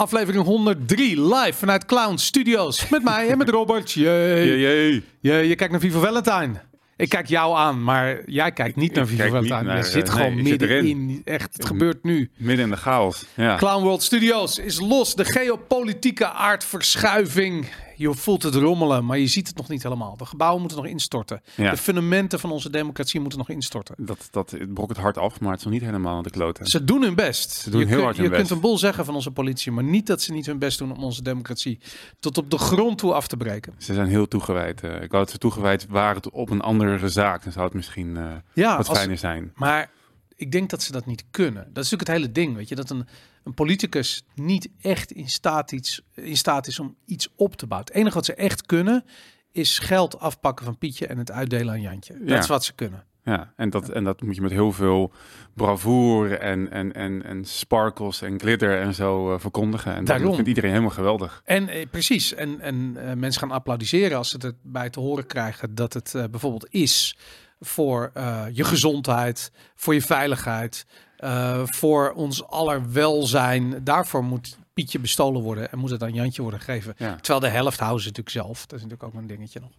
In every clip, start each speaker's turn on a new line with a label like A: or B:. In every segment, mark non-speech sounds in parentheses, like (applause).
A: Aflevering 103 live vanuit Clown Studios. Met mij en met Robert. Jee.
B: Jee, jee.
A: Je, je kijkt naar Viva Valentine. Ik kijk jou aan, maar jij kijkt niet naar Viva Valentine.
B: naar,
A: je zit
B: eh,
A: gewoon
B: nee, zit
A: middenin. Echt, het gebeurt nu.
B: Midden in de chaos. Ja.
A: Clown World Studios is los. De geopolitieke aardverschuiving. Je voelt het rommelen, maar je ziet het nog niet helemaal. De gebouwen moeten nog instorten.
B: Ja.
A: De fundamenten van onze democratie moeten nog instorten.
B: Dat, dat het brok het hard af, maar het is nog niet helemaal aan de kloten.
A: Ze doen hun best.
B: Ze doen
A: je
B: heel
A: kun-
B: hard hun
A: Je
B: best.
A: kunt een bol zeggen van onze politie, maar niet dat ze niet hun best doen om onze democratie tot op de grond toe af te breken.
B: Ze zijn heel toegewijd. eh. ik wou dat ze toegewijd waren op een andere zaak. Dan zou het misschien eh,
A: Ja,
B: wat
A: als-
B: fijner zijn.
A: maar ik denk dat ze dat niet kunnen. Dat is natuurlijk het hele ding, weet je, dat een, een politicus niet echt in staat, iets, in staat is om iets op te bouwen. Het enige wat ze echt kunnen is geld afpakken van Pietje en het uitdelen aan Jantje. Dat
B: Ja.
A: is wat ze kunnen.
B: Ja, en dat, en dat moet je met heel veel bravoure en, en, en, en sparkles en glitter en zo eh, verkondigen. En
A: Daarom.
B: dat vindt iedereen helemaal geweldig.
A: En eh, precies, en, en eh, mensen gaan applaudisseren als ze het erbij te horen krijgen dat het bijvoorbeeld is voor je gezondheid, voor je veiligheid, eh, voor ons aller welzijn. Daarvoor moet Pietje bestolen worden en moet het aan Jantje worden gegeven.
B: Ja.
A: Terwijl de helft houden ze natuurlijk zelf. Dat is natuurlijk ook een dingetje nog.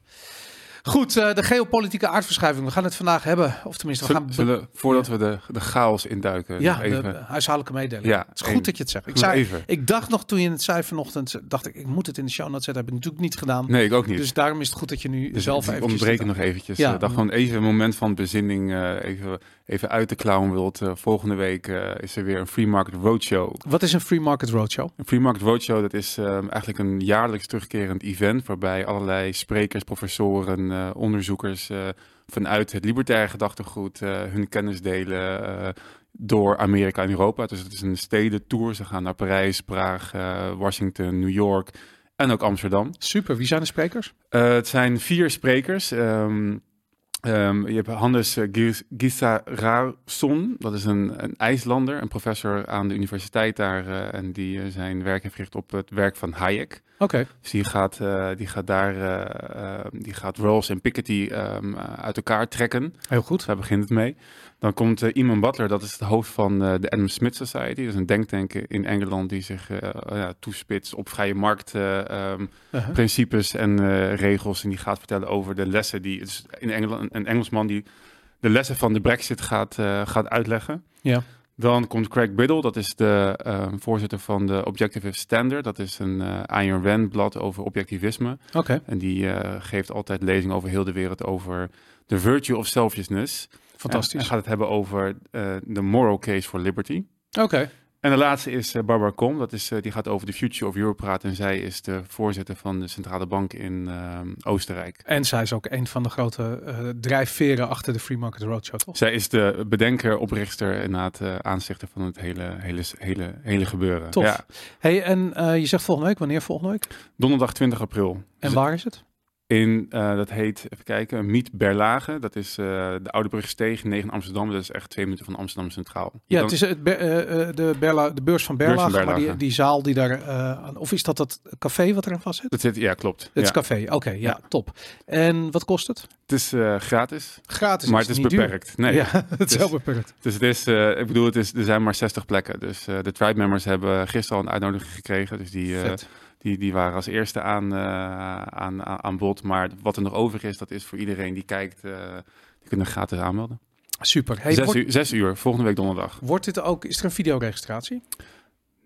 A: Goed, eh, de geopolitieke aardverschuiving. We gaan het vandaag hebben. Of tenminste, we gaan...
B: Zullen, voordat we de, de chaos induiken,
A: ja,
B: even...
A: de huishoudelijke mededeling.
B: Ja,
A: het is goed dat je het zegt. Ik, zei,
B: even.
A: ik dacht nog toen je het zei vanochtend, dacht ik, ik moet het in de show notes zetten. Heb ik natuurlijk niet gedaan.
B: Nee, ik ook niet.
A: Dus daarom is het goed dat je nu
B: Dus
A: zelf even.
B: ontbreken nog eventjes.
A: Ja.
B: Ja. dat gewoon even een moment van bezinning, eh, even, even uit de clown wilt. Eh, volgende week eh, is er weer een Free Market Roadshow.
A: Wat is een free market roadshow?
B: Een Free Market Roadshow, dat is eh, eigenlijk een jaarlijks terugkerend event... waarbij allerlei sprekers, professoren, onderzoekers... vanuit het libertaire gedachtegoed hun kennis delen... door Amerika en Europa. Dus het is een stedentour. Ze gaan naar Parijs, Praag, Washington, New York en ook Amsterdam.
A: Super. Wie zijn de sprekers?
B: Het zijn vier sprekers. Ehm, ehm, je hebt Hannes uh, Gisarason, dat is een, een IJslander, een professor aan de universiteit daar. eh, en die eh, zijn werk heeft gericht op het werk van Hayek.
A: Oké.
B: Dus die gaat, eh, die gaat daar, eh, eh, die gaat Rawls en Piketty ehm, eh, uit elkaar trekken.
A: Heel goed.
B: Dus daar begint het mee. Dan komt uh, Iman Butler, dat is het hoofd van eh, de Adam Smith Society. Dat is een denktank in Engeland die zich eh, ja, toespitst op vrije markt eh, ehm,
A: Uh-huh.
B: en eh, regels. En die gaat vertellen over de lessen die. Is in Engeland een Engelsman die de lessen van de Brexit gaat, eh, gaat uitleggen.
A: Ja.
B: Dan komt Craig Biddle, dat is de eh, voorzitter van de Objective Standard. Dat is een eh Ayn Rand blad over objectivisme.
A: Oké.
B: En die eh, geeft altijd lezingen over heel de wereld over the virtue of selfishness.
A: Fantastisch.
B: En, en gaat het hebben over eh, de moral case for liberty.
A: Oké.
B: En de laatste is eh, Barbara Kom. Dat is, eh, die gaat over de future of Europe praten. En zij is de voorzitter van de centrale bank in ehm, Oostenrijk.
A: En zij is ook een van de grote eh, drijfveren achter de free market roadshow, toch?
B: Zij is de bedenker, oprichter en het uh, aanzichter van het hele, hele, hele, hele gebeuren.
A: Tof.
B: Ja.
A: Hey, en eh, je zegt volgende week. Wanneer volgende week?
B: Donderdag 20 april.
A: En
B: Dus
A: waar is het?
B: In, uh, dat heet, even kijken, Miet Berlage. Dat is uh, de Oude Brugsteeg, 9 Amsterdam. Dat is echt twee minuten van Amsterdam Centraal.
A: Ja,
B: Dan,
A: het is het, Be- uh, de, Berla, de beurs van Berlage,
B: Beurs van
A: maar die,
B: Berlage.
A: die zaal die daar... aan- of is dat dat café wat er aan vast zit?
B: dat zit, ja, klopt.
A: Het is café, oké, ja,
B: Ja.
A: top. En wat kost het?
B: Het is gratis,
A: Gratis,
B: maar het is
A: niet duur.
B: beperkt. Nee.
A: Ja, (laughs) het is
B: Dus-
A: heel beperkt.
B: Dus het is, ik bedoel, het is, er zijn maar 60 plekken. Dus de tribe members hebben gisteren al een uitnodiging gekregen. Dus die,
A: Vet.
B: Die, die waren als eerste aan, uh, aan, aan, aan bod. Maar wat er nog over is, dat is voor iedereen die kijkt, uh, die kunnen gratis aanmelden.
A: Super. Hey,
B: zes,
A: wordt,
B: uur, zes uur, volgende week donderdag.
A: wordt dit ook... Is er een videoregistratie?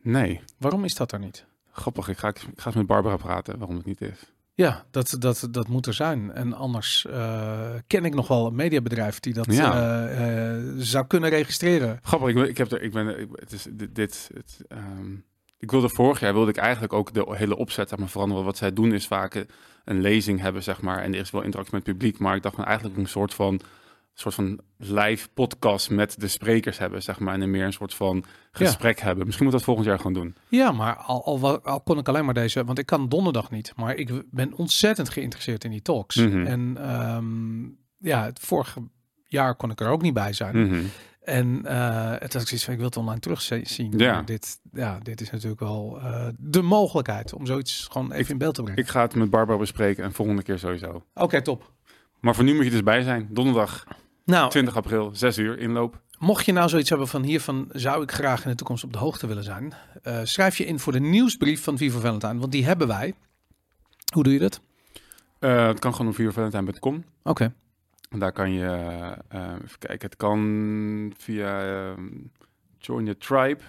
B: Nee,
A: Waarom is dat er niet?
B: grappig. Ik ga, ik ga eens met Barbara praten waarom het niet is.
A: Ja, dat, dat, dat moet er zijn. En anders eh, ken ik nog wel een mediabedrijf die dat
B: Ja.
A: eh, eh, zou kunnen registreren.
B: Grappig, ik, ben- ik heb er, ik ben, het is dit, dit het, ehm, ik wilde vorig jaar wilde ik eigenlijk ook de hele opzet zeg maar, veranderen. Wat zij doen is vaak een- lezing hebben, zeg maar, en er is wel interactie met het publiek, maar ik dacht van eigenlijk een soort van soort van live podcast met de sprekers hebben, zeg maar, en er meer een soort van gesprek hebben. Misschien moet dat volgend jaar gewoon doen.
A: Ja, maar al, al kon ik alleen maar deze, want ik kan donderdag niet, maar ik ben ontzettend geïnteresseerd in die talks.
B: Mhm.
A: En ehm, ja, het vorige jaar kon ik er ook niet bij zijn.
B: Mhm.
A: En eh, het ik zoiets van, ik wil het online terugzien.
B: Ja.
A: Dit, ja, dit is natuurlijk wel eh, de mogelijkheid om zoiets gewoon even in beeld te brengen.
B: Ik ga het met Barbara bespreken en volgende keer sowieso.
A: Oké, top.
B: Maar voor nu moet je dus bij zijn. Donderdag
A: Nou,
B: 20 april, 6 uur inloop.
A: Mocht je nou zoiets hebben van hiervan zou ik graag in de toekomst op de hoogte willen zijn, eh, schrijf je in voor de nieuwsbrief van Viva Valentine, want die hebben wij. Hoe doe je dat?
B: Het kan gewoon op vivavalentine.com.
A: Oké.
B: Daar kan je, eh, even kijken, het kan via eh, Join the Tribe.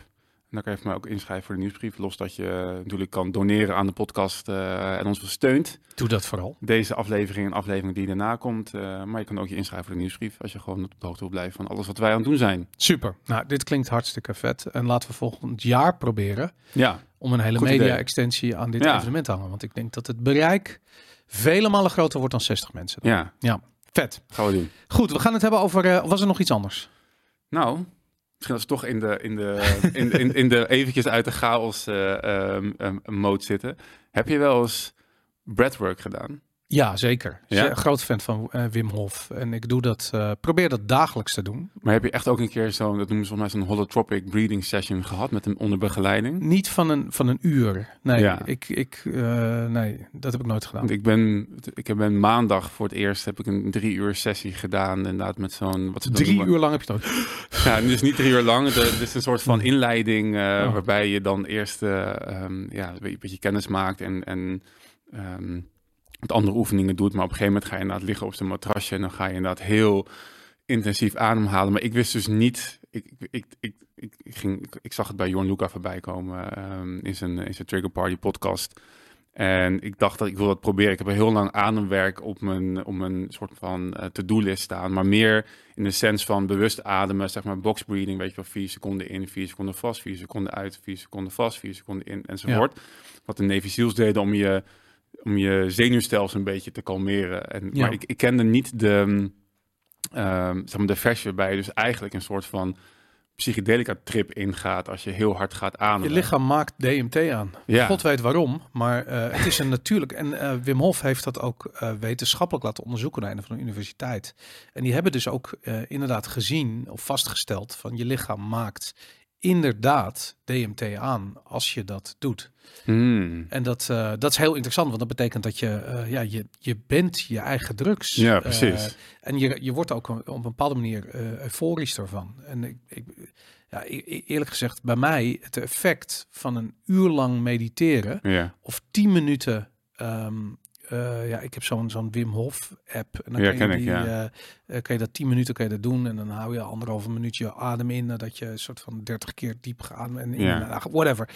B: En daar kan je voor mij ook inschrijven voor de nieuwsbrief. Los dat je natuurlijk kan doneren aan de podcast eh, en ons steunt.
A: Doe dat vooral.
B: Deze aflevering en aflevering die daarna komt. eh, maar je kan ook je inschrijven voor de nieuwsbrief. Als je gewoon op de hoogte wil blijven van alles wat wij aan het doen zijn.
A: Super. Nou, dit klinkt hartstikke vet. En laten we volgend jaar proberen
B: Ja,
A: om een hele media-extensie aan dit
B: Ja.
A: evenement te hangen. Want ik denk dat het bereik vele malen groter wordt dan 60 mensen.
B: ja,
A: Vet.
B: gaan we doen.
A: Goed, we gaan het hebben over... eh, was er nog iets anders?
B: Nou, misschien als we toch in de, in de, in, in, in de eventjes uit de chaos eh ehm, ehm, mode zitten. Heb je wel eens breathwork gedaan?
A: Ja, zeker.
B: Ja?
A: Ja? Groot fan van eh, Wim Hof. En ik doe dat, eh, probeer dat dagelijks te doen.
B: Maar heb je echt ook een keer zo'n, dat noemen ze volgens mij zo'n holotropic breathing session gehad met een onder begeleiding?
A: Niet van een, van een uur. Nee,
B: Ja.
A: ik, ik, eh, nee, dat heb ik nooit gedaan.
B: Ik ben, ik heb ben maandag voor het eerst heb ik een drie uur sessie gedaan, inderdaad met zo'n wat
A: Drie
B: noemen-
A: uur lang heb je het ook.
B: Ja, dus niet drie uur lang. Het is een soort van inleiding eh,
A: Oh.
B: waarbij je dan eerst eh, ehm, ja, een beetje- beetje kennis maakt en, en ehm, andere oefeningen doet. Maar op een gegeven moment ga je inderdaad liggen op zijn matrasje en dan ga je inderdaad heel intensief ademhalen. Maar ik wist dus niet, ik, ik, ik, ik, ging, ik, zag het bij Jorn Luca voorbij komen ehm, in, zijn, in zijn Trigger Party podcast. En ik dacht dat ik wil dat proberen. Ik heb er heel lang ademwerk op mijn, op mijn soort van eh, to-do-list staan. Maar meer in de sens van bewust ademen, zeg maar box breathing, weet je wel, vier seconden in, vier seconden vast, vier seconden uit, vier seconden vast, vier seconden in, enzovoort. Wat de Navy Seals deden om je, om je zenuwstelsel een beetje te kalmeren. En,
A: Ja.
B: Maar ik, ik kende niet de, ehm, zeg maar de versie waarbij je dus eigenlijk een soort van psychedelica trip ingaat als je heel hard gaat ademen.
A: Je lichaam maakt DMT aan.
B: Ja.
A: God weet waarom, maar eh, het is een natuurlijk. En eh, Wim Hof heeft dat ook eh, wetenschappelijk laten onderzoeken naar een van de universiteit. En die hebben dus ook inderdaad gezien of vastgesteld van je lichaam maakt inderdaad DMT aan als je dat doet.
B: Hmm.
A: En dat, eh, dat is heel interessant, want dat betekent dat je, eh, ja, je, je bent je eigen drugs.
B: Ja,
A: Eh,
B: precies.
A: en je, je wordt ook op een bepaalde manier euforisch ervan. En ik, ik, ja, e- e- eerlijk gezegd, bij mij het effect van een uur lang mediteren
B: ja.
A: of tien minuten. ehm, eh, ja, ik heb zo'n zo'n Wim Hof app. En dan
B: Ja,
A: kan, je
B: ik,
A: die,
B: ja.
A: eh, eh, kan je dat tien minuten kan je dat doen. En dan hou je anderhalve minuut je adem in. Nadat je een soort van 30 keer diep gaat. En in,
B: Ja.
A: whatever.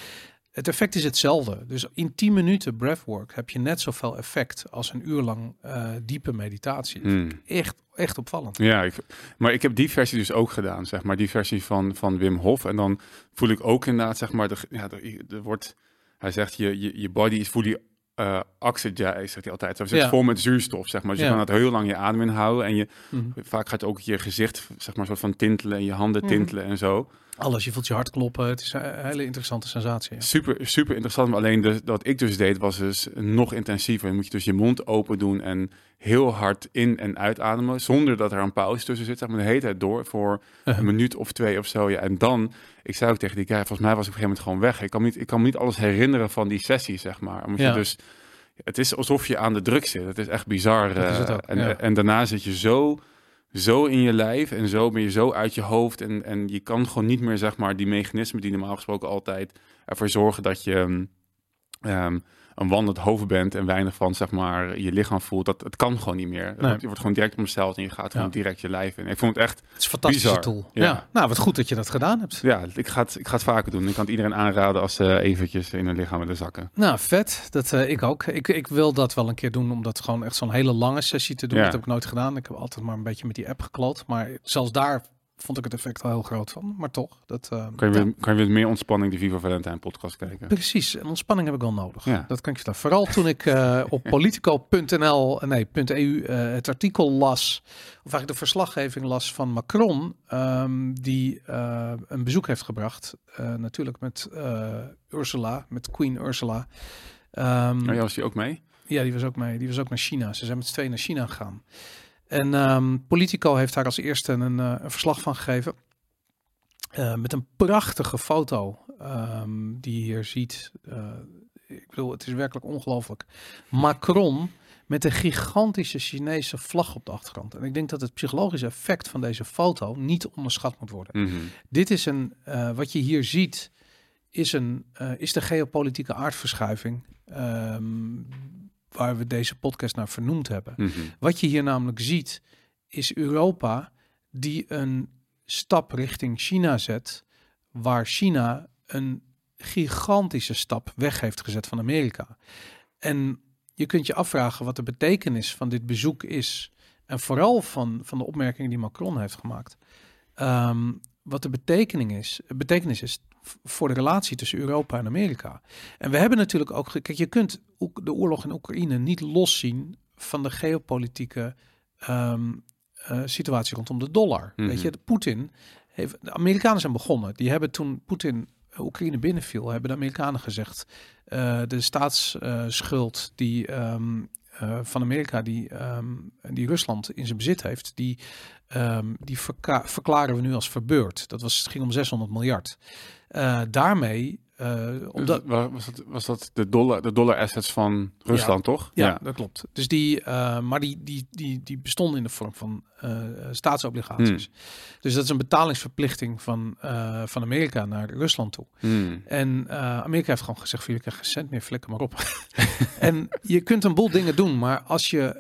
A: Het effect is hetzelfde. Dus in 10 minuten breathwork heb je net zoveel effect als een uur lang diepe meditatie.
B: Hmm.
A: Echt, echt opvallend.
B: Ja, ik, maar ik heb die versie dus ook gedaan, zeg maar, die versie van, van Wim Hof. En dan voel ik ook inderdaad, zeg maar, de, ja, er, er wordt, hij zegt, je, je, je body is fully uh, zegt hij altijd. Zo zit
A: Ja.
B: vol met zuurstof, zeg maar. Dus
A: Ja.
B: je kan het heel lang je adem inhouden en je,
A: Mhm.
B: vaak gaat ook je gezicht, zeg maar, soort van tintelen en je handen
A: Mhm.
B: tintelen en zo.
A: Alles, je voelt je hart kloppen. Het is een hele interessante sensatie. ja.
B: Super, super interessant. Maar alleen de, wat ik dus deed, was dus nog intensiever. Dan moet je dus je mond open doen en heel hard in- en uitademen. Zonder dat er een pauze tussen zit. Zeg maar de hele tijd door voor (laughs) een minuut of twee of zo. Ja. En dan, ik zei ook tegen die guy, volgens mij was ik op een gegeven moment gewoon weg. Ik kan me niet, ik kan me niet alles herinneren van die sessie, zeg maar. Omdat
A: Ja.
B: je dus, het is alsof je aan de druk zit. Het is echt bizar.
A: Dat is
B: eh, en,
A: ja.
B: en daarna zit je zo zo in je lijf en zo ben je zo uit je hoofd en, en je kan gewoon niet meer zeg maar die mechanismen die normaal gesproken altijd ervoor zorgen dat je ehm, ehm, een wandelend hoofd bent en weinig van zeg maar je lichaam voelt, dat het kan gewoon niet meer.
A: Nee.
B: Je wordt gewoon direct omsteld en je gaat gewoon
A: Ja.
B: direct je lijf in. Ik vond het echt,
A: Het is een fantastische
B: Bizar.
A: tool.
B: Ja.
A: Ja. Nou, wat goed dat je dat gedaan hebt.
B: ja, ik ga het, ik ga het vaker doen. Ik kan het iedereen aanraden als ze eventjes in hun lichaam willen zakken.
A: Nou, vet. Dat eh, ik ook. Ik, ik wil dat wel een keer doen, om dat gewoon echt zo'n hele lange sessie te doen.
B: Ja.
A: Dat heb ik nooit gedaan. Ik heb altijd maar een beetje met die app gekloot. Maar zelfs daar vond ik het effect wel heel groot van. Maar toch, dat... eh,
B: Kan je,
A: ja.
B: weer, kan je weer meer ontspanning de Viva Valentine podcast kijken?
A: Precies, en ontspanning heb ik wel nodig.
B: Ja.
A: Dat kan ik je vertellen. Vooral toen ik eh, (laughs) op politico.nl, nee, .eu, eh, het artikel las, of eigenlijk de verslaggeving las van Macron, ehm, die eh, een bezoek heeft gebracht, eh, natuurlijk met eh, Ursula, met Queen Ursula.
B: Oh ja, was die ook mee?
A: ja, die was ook mee. Die was ook naar China. Ze zijn met z'n tweeën naar China gegaan. En ehm, Politico heeft daar als eerste een, eh, een verslag van gegeven. Eh, met een prachtige foto ehm, die je hier ziet. Eh, ik bedoel, het is werkelijk ongelooflijk. Macron met een gigantische Chinese vlag op de achtergrond. En ik denk dat het psychologische effect van deze foto niet onderschat moet worden.
B: Mhm.
A: Dit is een, wat je hier ziet, is, een, is de geopolitieke aardverschuiving ehm, waar we deze podcast naar vernoemd hebben.
B: Mhm.
A: Wat je hier namelijk ziet, is Europa die een stap richting China zet, waar China een gigantische stap weg heeft gezet van Amerika. En je kunt je afvragen wat de betekenis van dit bezoek is. En vooral van, van de opmerkingen die Macron heeft gemaakt. Ehm, wat de betekenis is, betekenis is voor de relatie tussen Europa en Amerika. En we hebben natuurlijk ook... Kijk, je kunt de oorlog in Oekraïne niet loszien van de geopolitieke ehm, eh, situatie rondom de dollar.
B: Mhm.
A: Weet je, de Poetin heeft... De Amerikanen zijn begonnen. Die hebben toen Poetin Oekraïne binnenviel, hebben de Amerikanen gezegd... eh, de staatsschuld die... ehm, eh, van Amerika die, ehm, die Rusland in zijn bezit heeft, die, die verklaren we nu als verbeurd. Dat was, het ging om 600 miljard. Eh, daarmee, eh, omdat,
B: Dus wa- was, dat, was dat de dollar, de dollar assets van Rusland, toch?
A: ja, dat klopt. Dus die, eh, maar die, die, die, die bestonden in de vorm van eh, staatsobligaties. Dus dat is een betalingsverplichting van, van Amerika naar Rusland toe.
B: Hmm.
A: En Amerika heeft gewoon gezegd: van jullie krijgen geen cent meer, flikker maar op. (laughs) en je kunt een boel dingen doen, maar als je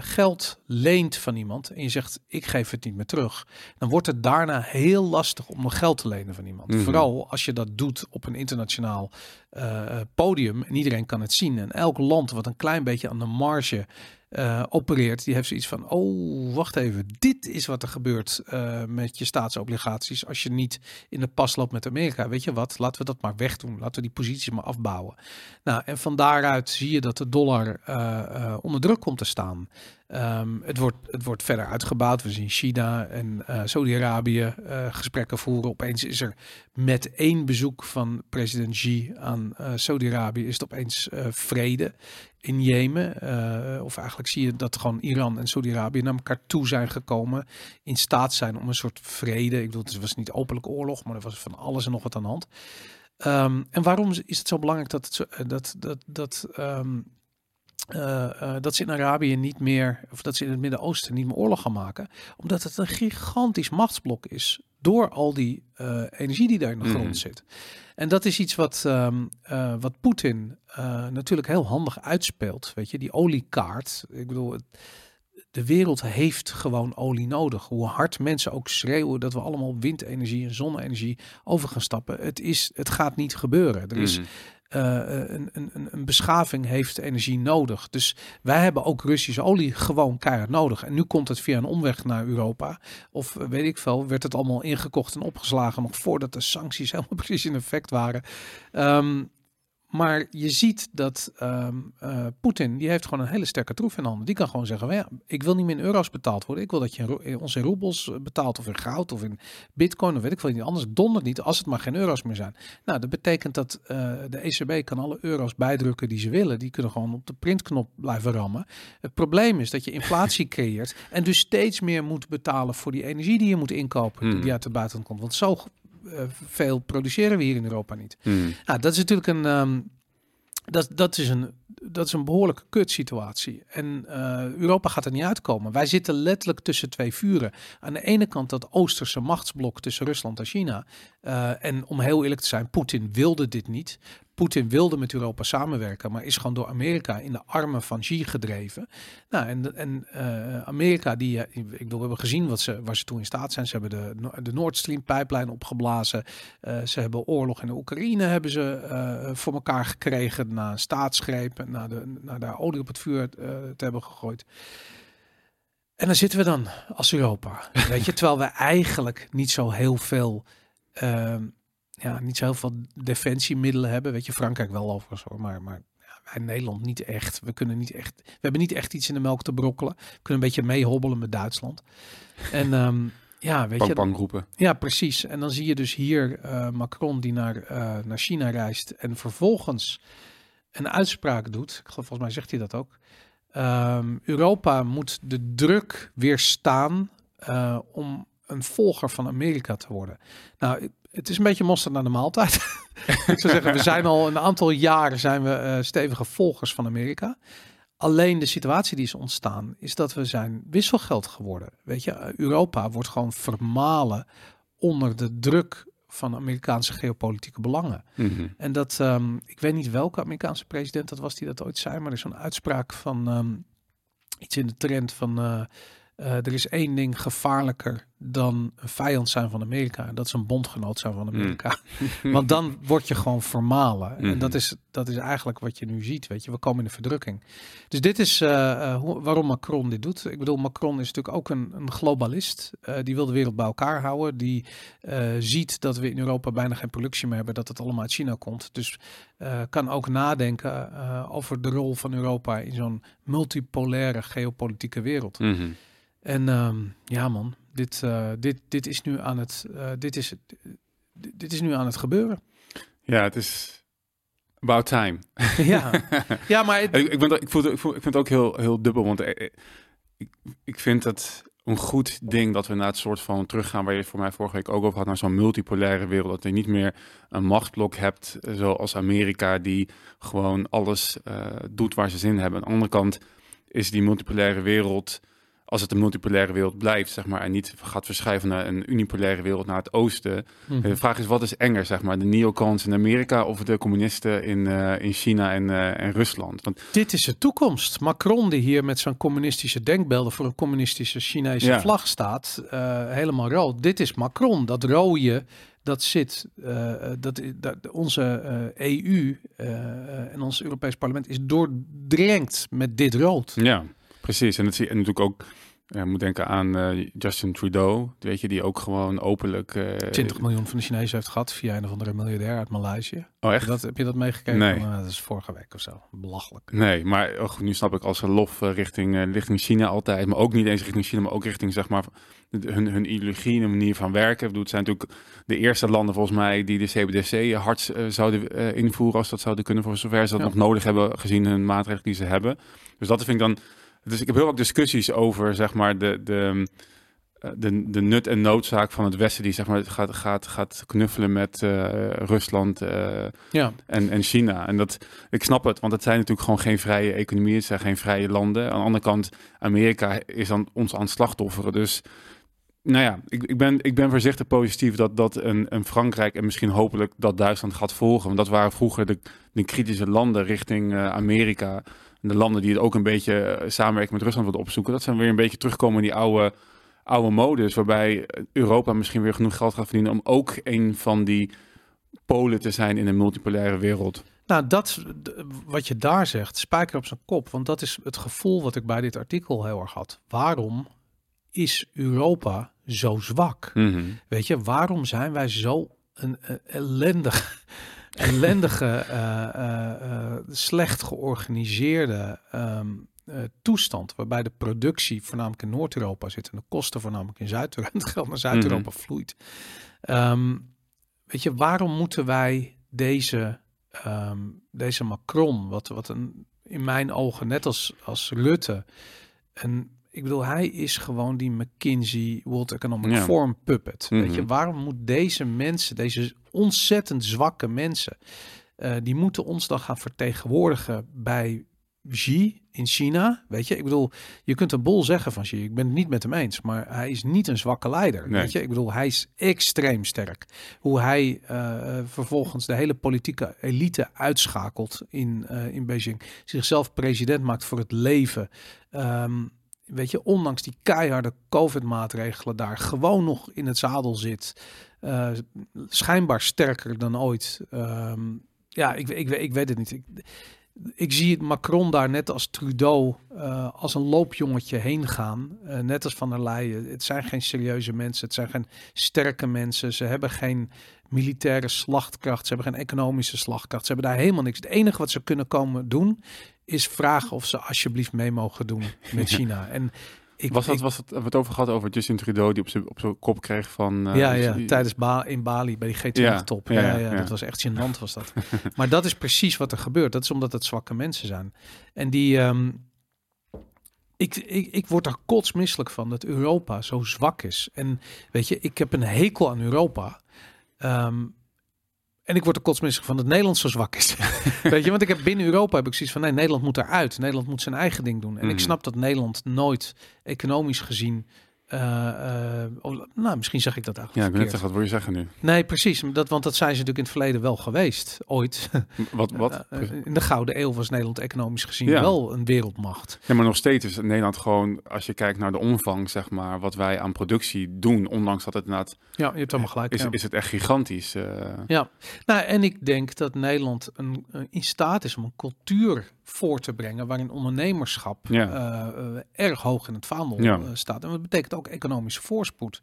A: geld leent van iemand en je zegt: ik geef het niet meer terug, dan wordt het daarna heel lastig om nog geld te lenen van iemand.
B: Mhm.
A: Vooral als je dat doet op een internationaal eh, podium en iedereen kan het zien. En elk land wat een klein beetje aan de marge eh, opereert, die heeft zoiets van: oh, wacht even, dit is wat er gebeurt eh, met je staatsobligaties als je niet in de pas loopt met Amerika. Weet je wat? Laten we dat maar wegdoen. Laten we die posities maar afbouwen. Nou, en van daaruit zie je dat de dollar onder druk komt te staan. Ehm, het, wordt, het wordt verder uitgebouwd. We zien China en eh Saudi-Arabië eh, gesprekken voeren. Opeens is er met één bezoek van president Xi aan eh, Saudi-Arabië is het opeens vrede in Jemen. Of eigenlijk zie je dat gewoon Iran en Saudi-Arabië naar elkaar toe zijn gekomen. In staat zijn om een soort vrede. Ik bedoel, het was niet openlijke oorlog, maar er was van alles en nog wat aan de hand. Ehm, en waarom is het zo belangrijk dat, dat, dat, dat, ehm, eh, eh, dat ze in Arabië niet meer, of dat ze in het Midden-Oosten niet meer oorlog gaan maken? Omdat het een gigantisch machtsblok is door al die eh, energie die daar in de
B: Mhm.
A: grond zit. En dat is iets wat, ehm, eh, wat Poetin natuurlijk heel handig uitspeelt. Weet je, die oliekaart. Ik bedoel, het- de wereld heeft gewoon olie nodig. Hoe hard mensen ook schreeuwen dat we allemaal windenergie en zonne-energie over gaan stappen. Het, is, het gaat niet gebeuren. Er is
B: Mhm.
A: Een, een, een- een beschaving heeft energie nodig. Dus wij hebben ook Russische olie gewoon keihard nodig. En nu komt het via een omweg naar Europa. Of eh, weet ik veel, werd het allemaal ingekocht en opgeslagen nog voordat de sancties (laughs) helemaal precies in effect waren. Ehm, maar je ziet dat ehm, eh, Poetin, die heeft gewoon een hele sterke troef in handen. Die kan gewoon zeggen, ja, ik wil niet meer in euro's betaald worden. Ik wil dat je ons in roebels eh, betaalt of in goud of in bitcoin of weet ik veel. niet. Anders dondert niet als het maar geen euro's meer zijn. Nou, dat betekent dat eh, de ECB kan alle euro's bijdrukken die ze willen. Die kunnen gewoon op de printknop blijven rammen. Het probleem is dat je inflatie (laughs) creëert en dus steeds meer moet betalen voor die energie die je moet inkopen,
B: Hmm.
A: die uit het buitenland komt. Want zo veel produceren we hier in Europa niet.
B: Hmm.
A: Nou, dat is natuurlijk een, ehm, dat, dat is een, dat is een behoorlijke kutsituatie. En eh, Europa gaat er niet uitkomen. Wij zitten letterlijk tussen twee vuren. Aan de ene kant dat Oosterse machtsblok tussen Rusland en China. Eh, en om heel eerlijk te zijn, Poetin wilde dit niet. Poetin wilde met Europa samenwerken, maar is gewoon door Amerika in de armen van Xi gedreven. Nou, en, en eh, Amerika, die, ik bedoel, hebben gezien wat ze, waar ze toe in staat zijn. Ze hebben de, de Nord Stream pijplijn opgeblazen. Ze hebben oorlog in de Oekraïne hebben ze voor elkaar gekregen na een staatsgreep, en na, de, na daar olie op het vuur eh, te hebben gegooid. En dan zitten we dan als Europa, (laughs) weet je, terwijl we eigenlijk niet zo heel veel, ehm, ja, niet zo heel veel defensiemiddelen hebben. Weet je, Frankrijk wel overigens hoor, maar, maar ja, wij Nederland niet echt. We kunnen niet echt, we hebben niet echt iets in de melk te brokkelen. We kunnen een beetje meehobbelen met Duitsland. En ehm, ja, weet je,
B: pang roepen.
A: ja, precies. En dan zie je dus hier eh, Macron die naar, eh, naar China reist en vervolgens een uitspraak doet. Ik geloof, volgens mij zegt hij dat ook. Ehm, Europa moet de druk weerstaan eh, om een volger van Amerika te worden. Nou, het- is een beetje mosterd naar de maaltijd. (laughs) Ik zou zeggen, we zijn al een aantal jaren zijn we eh, stevige volgers van Amerika. Alleen de situatie die is ontstaan, is dat we zijn wisselgeld geworden. Weet je, Europa wordt gewoon vermalen onder de druk van Amerikaanse geopolitieke belangen.
B: Mhm.
A: En dat, ehm, ik weet niet welke Amerikaanse president dat was die dat ooit zei, maar er is zo'n uitspraak van ehm, iets in de trend van eh, eh, er is één ding gevaarlijker dan een vijand zijn van Amerika. En dat is een bondgenoot zijn van Amerika. (laughs) Want dan word je gewoon vermalen. En dat
B: Mhm.
A: is, dat is eigenlijk wat je nu ziet. Weet je, we komen in de verdrukking. Dus dit is eh, eh, hoe, waarom Macron dit doet. Ik bedoel, Macron is natuurlijk ook een, een globalist. Die wil de wereld bij elkaar houden. Die ziet dat we in Europa bijna geen productie meer hebben. Dat het allemaal uit China komt. Dus kan ook nadenken over de rol van Europa in zo'n multipolaire geopolitieke wereld.
B: Mhm.
A: En ehm, ja, man, dit, eh, dit, dit is nu aan het, eh, dit is, dit, dit is nu aan het gebeuren.
B: Ja, het is about time. (laughs)
A: ja. ja, maar het- (laughs)
B: ik, ik, ben, ik, voel, ik, voel, ik vind het ook heel, heel dubbel, want eh, ik, ik vind het een goed ding dat we naar het soort van teruggaan waar je voor mij vorige week ook over had, naar zo'n multipolaire wereld. Dat je niet meer een machtsblok hebt zoals Amerika, die gewoon alles doet waar ze zin hebben. Aan de andere kant is die multipolaire wereld, als het een multipolaire wereld blijft, zeg maar, en niet gaat verschuiven naar een unipolaire wereld naar het oosten,
A: Mhm.
B: de vraag is, wat is enger, zeg maar? De neocons in Amerika of de communisten in, eh, in China en, eh, en Rusland? Want
A: dit is de toekomst. Macron die hier met zijn communistische denkbeelden voor een communistische Chinese
B: Ja.
A: vlag staat, eh, helemaal rood. Dit is Macron. Dat rode, dat zit, dat, dat onze EU eh, en ons Europees Parlement is doordrenkt met dit rood.
B: ja, precies. En, dat zie, en natuurlijk ook, ja, je moet denken aan eh, Justin Trudeau, weet je, die ook gewoon openlijk... eh,
A: 20 miljoen van de Chinezen heeft gehad via een of andere miljardair uit Maleisië.
B: Oh,
A: Heb
B: echt?
A: je dat, heb je dat meegekregen?
B: Nee.
A: Nou, dat is vorige week of zo. Belachelijk.
B: Nee, maar oh, nu snap ik als een lof eh, richting, richting China altijd, maar ook niet eens richting China, maar ook richting zeg maar hun, hun ideologie en de manier van werken. Bedoel, het zijn natuurlijk de eerste landen volgens mij die de CBDC hard zouden invoeren als dat zouden kunnen voor zover ze dat
A: Ja.
B: nog nodig hebben gezien hun maatregelen die ze hebben. Dus dat vind ik dan. Dus ik heb heel vaak discussies over zeg maar de, de, eh, de, de nut en noodzaak van het Westen die zeg maar gaat, gaat, gaat knuffelen met eh, Rusland. eh,
A: Ja,
B: en, en China. En dat, ik snap het, want het zijn natuurlijk gewoon geen vrije economieën, het zijn geen vrije landen. Aan de andere kant, Amerika is dan ons aan het slachtofferen. Dus nou ja, ik, ik, ben, ik ben voorzichtig positief dat, dat een, een Frankrijk en misschien hopelijk dat Duitsland gaat volgen. Want dat waren vroeger de, de kritische landen richting Amerika. En de landen die het ook een beetje eh, samenwerking met Rusland wilden opzoeken. Dat zijn weer een beetje terugkomen in die oude, oude modus. Waarbij Europa misschien weer genoeg geld gaat verdienen om ook een van die polen te zijn in een multipolaire wereld.
A: nou dat, wat je daar zegt, spijker op zijn kop. Want dat is het gevoel wat ik bij dit artikel heel erg had. Waarom is Europa zo zwak?
B: Mhm.
A: Weet je, waarom zijn wij zo een eh, ellendig, ellendige, (laughs) eh, eh, eh, slecht georganiseerde ehm, eh, toestand, waarbij de productie voornamelijk in Noord-Europa zit en de kosten voornamelijk in Zuid-Europa, het (laughs) geld naar Zuid-Europa vloeit. Ehm, weet je, waarom moeten wij deze, ehm, deze Macron, wat, wat een, in mijn ogen, net als, als Rutte, een ik bedoel, hij is gewoon die McKinsey World Economic
B: Ja.
A: Forum puppet. Weet je,
B: Mhm.
A: waarom moet deze mensen, deze ontzettend zwakke mensen, eh, die moeten ons dan gaan vertegenwoordigen bij Xi in China? Weet je, ik bedoel, je kunt een bol zeggen van Xi, ik ben het niet met hem eens, maar hij is niet een zwakke leider.
B: Nee.
A: Weet je, ik bedoel, hij is extreem sterk. Hoe hij eh, vervolgens de hele politieke elite uitschakelt in, eh, in Beijing, zichzelf president maakt voor het leven. Ehm, weet je, ondanks die keiharde COVID-maatregelen daar gewoon nog in het zadel zit. Eh, schijnbaar sterker dan ooit. Ehm, ja, ik, ik, ik weet het niet. Ik, ik zie Macron daar net als Trudeau eh, als een loopjongetje heen gaan. Eh, net als Van der Leyen. Het zijn geen serieuze mensen. Het zijn geen sterke mensen. Ze hebben geen militaire slachtkracht. Ze hebben geen economische slachtkracht. Ze hebben daar helemaal niks. Het enige wat ze kunnen komen doen is vragen of ze alsjeblieft mee mogen doen met (laughs) China. En ik,
B: was dat,
A: ik-
B: was het, hebben we het over gehad over Justin Trudeau die op zijn op zijn kop kreeg van... eh,
A: ja, ja,
B: die-
A: tijdens ba in Bali bij die G20-top.
B: Ja,
A: Ja,
B: ja,
A: ja,
B: ja.
A: dat was echt gênant was dat. (laughs) maar dat is precies wat er gebeurt. Dat is omdat het zwakke mensen zijn. En die... ehm, ik, ik, ik word er kotsmisselijk van dat Europa zo zwak is. En weet je, ik heb een hekel aan Europa. Ehm, En ik word er kotsmissig van dat Nederland zo zwak is. (laughs) Weet je, want ik heb binnen Europa heb ik zoiets van nee, Nederland moet eruit. Nederland moet zijn eigen ding doen. En ik
B: Mhm.
A: snap dat Nederland nooit economisch gezien. Eh, eh, oh, nou, misschien zeg ik dat
B: Ja,
A: eigenlijk.
B: ik ben net wat wil je zeggen nu?
A: Nee, precies. Dat, want dat zijn ze natuurlijk in het verleden wel geweest. Ooit.
B: Wat? wat? (laughs)
A: Eh, in de Gouden Eeuw was Nederland economisch gezien
B: Ja.
A: wel een wereldmacht.
B: Ja, maar nog steeds is Nederland gewoon, als je kijkt naar de omvang, zeg maar, wat wij aan productie doen, ondanks dat het inderdaad,
A: Ja, je hebt helemaal gelijk.
B: is,
A: ja.
B: is het echt gigantisch.
A: Ja, nou, en ik denk dat Nederland een, een- in staat is om een cultuur voor te brengen waarin ondernemerschap
B: Ja.
A: eh, eh, erg hoog in het vaandel
B: Ja.
A: eh, staat. En dat betekent ook economische voorspoed.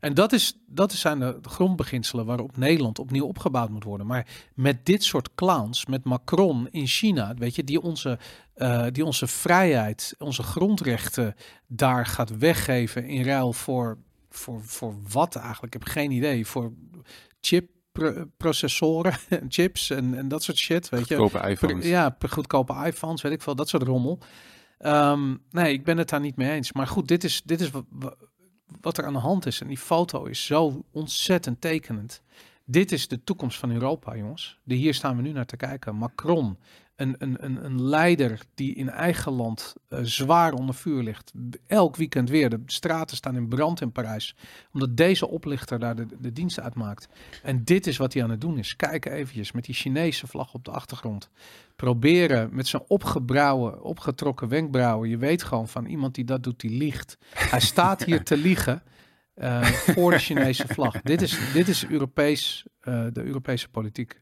A: En dat, is, dat zijn de grondbeginselen waarop Nederland opnieuw opgebouwd moet worden. Maar met dit soort clowns, met Macron in China, weet je, die onze, die onze vrijheid, onze grondrechten daar gaat weggeven in ruil voor, voor, voor wat eigenlijk? Ik heb geen idee. Voor chip processoren, en (laughs) chips en, en dat soort shit, weet je.
B: Goedkope iPhones.
A: Ja, goedkope iPhones, weet ik veel, dat soort rommel. Ehm, nee, ik ben het daar niet mee eens. Maar goed, dit is, dit is wa- wa- wat er aan de hand is. En die foto is zo ontzettend tekenend. Dit is de toekomst van Europa, jongens. De, hier staan we nu naar te kijken. Macron, een, een, een, een leider die in eigen land eh, zwaar onder vuur ligt. Elk weekend weer. De straten staan in brand in Parijs. Omdat deze oplichter daar de, de dienst uitmaakt. En dit is wat hij aan het doen is. Kijk eventjes met die Chinese vlag op de achtergrond. Proberen met zijn opgebrouwen, opgetrokken wenkbrauwen. Je weet gewoon van iemand die dat doet, die liegt. Hij staat hier te liegen eh, voor de Chinese vlag. Dit is, dit is Europees, eh, de Europese politiek.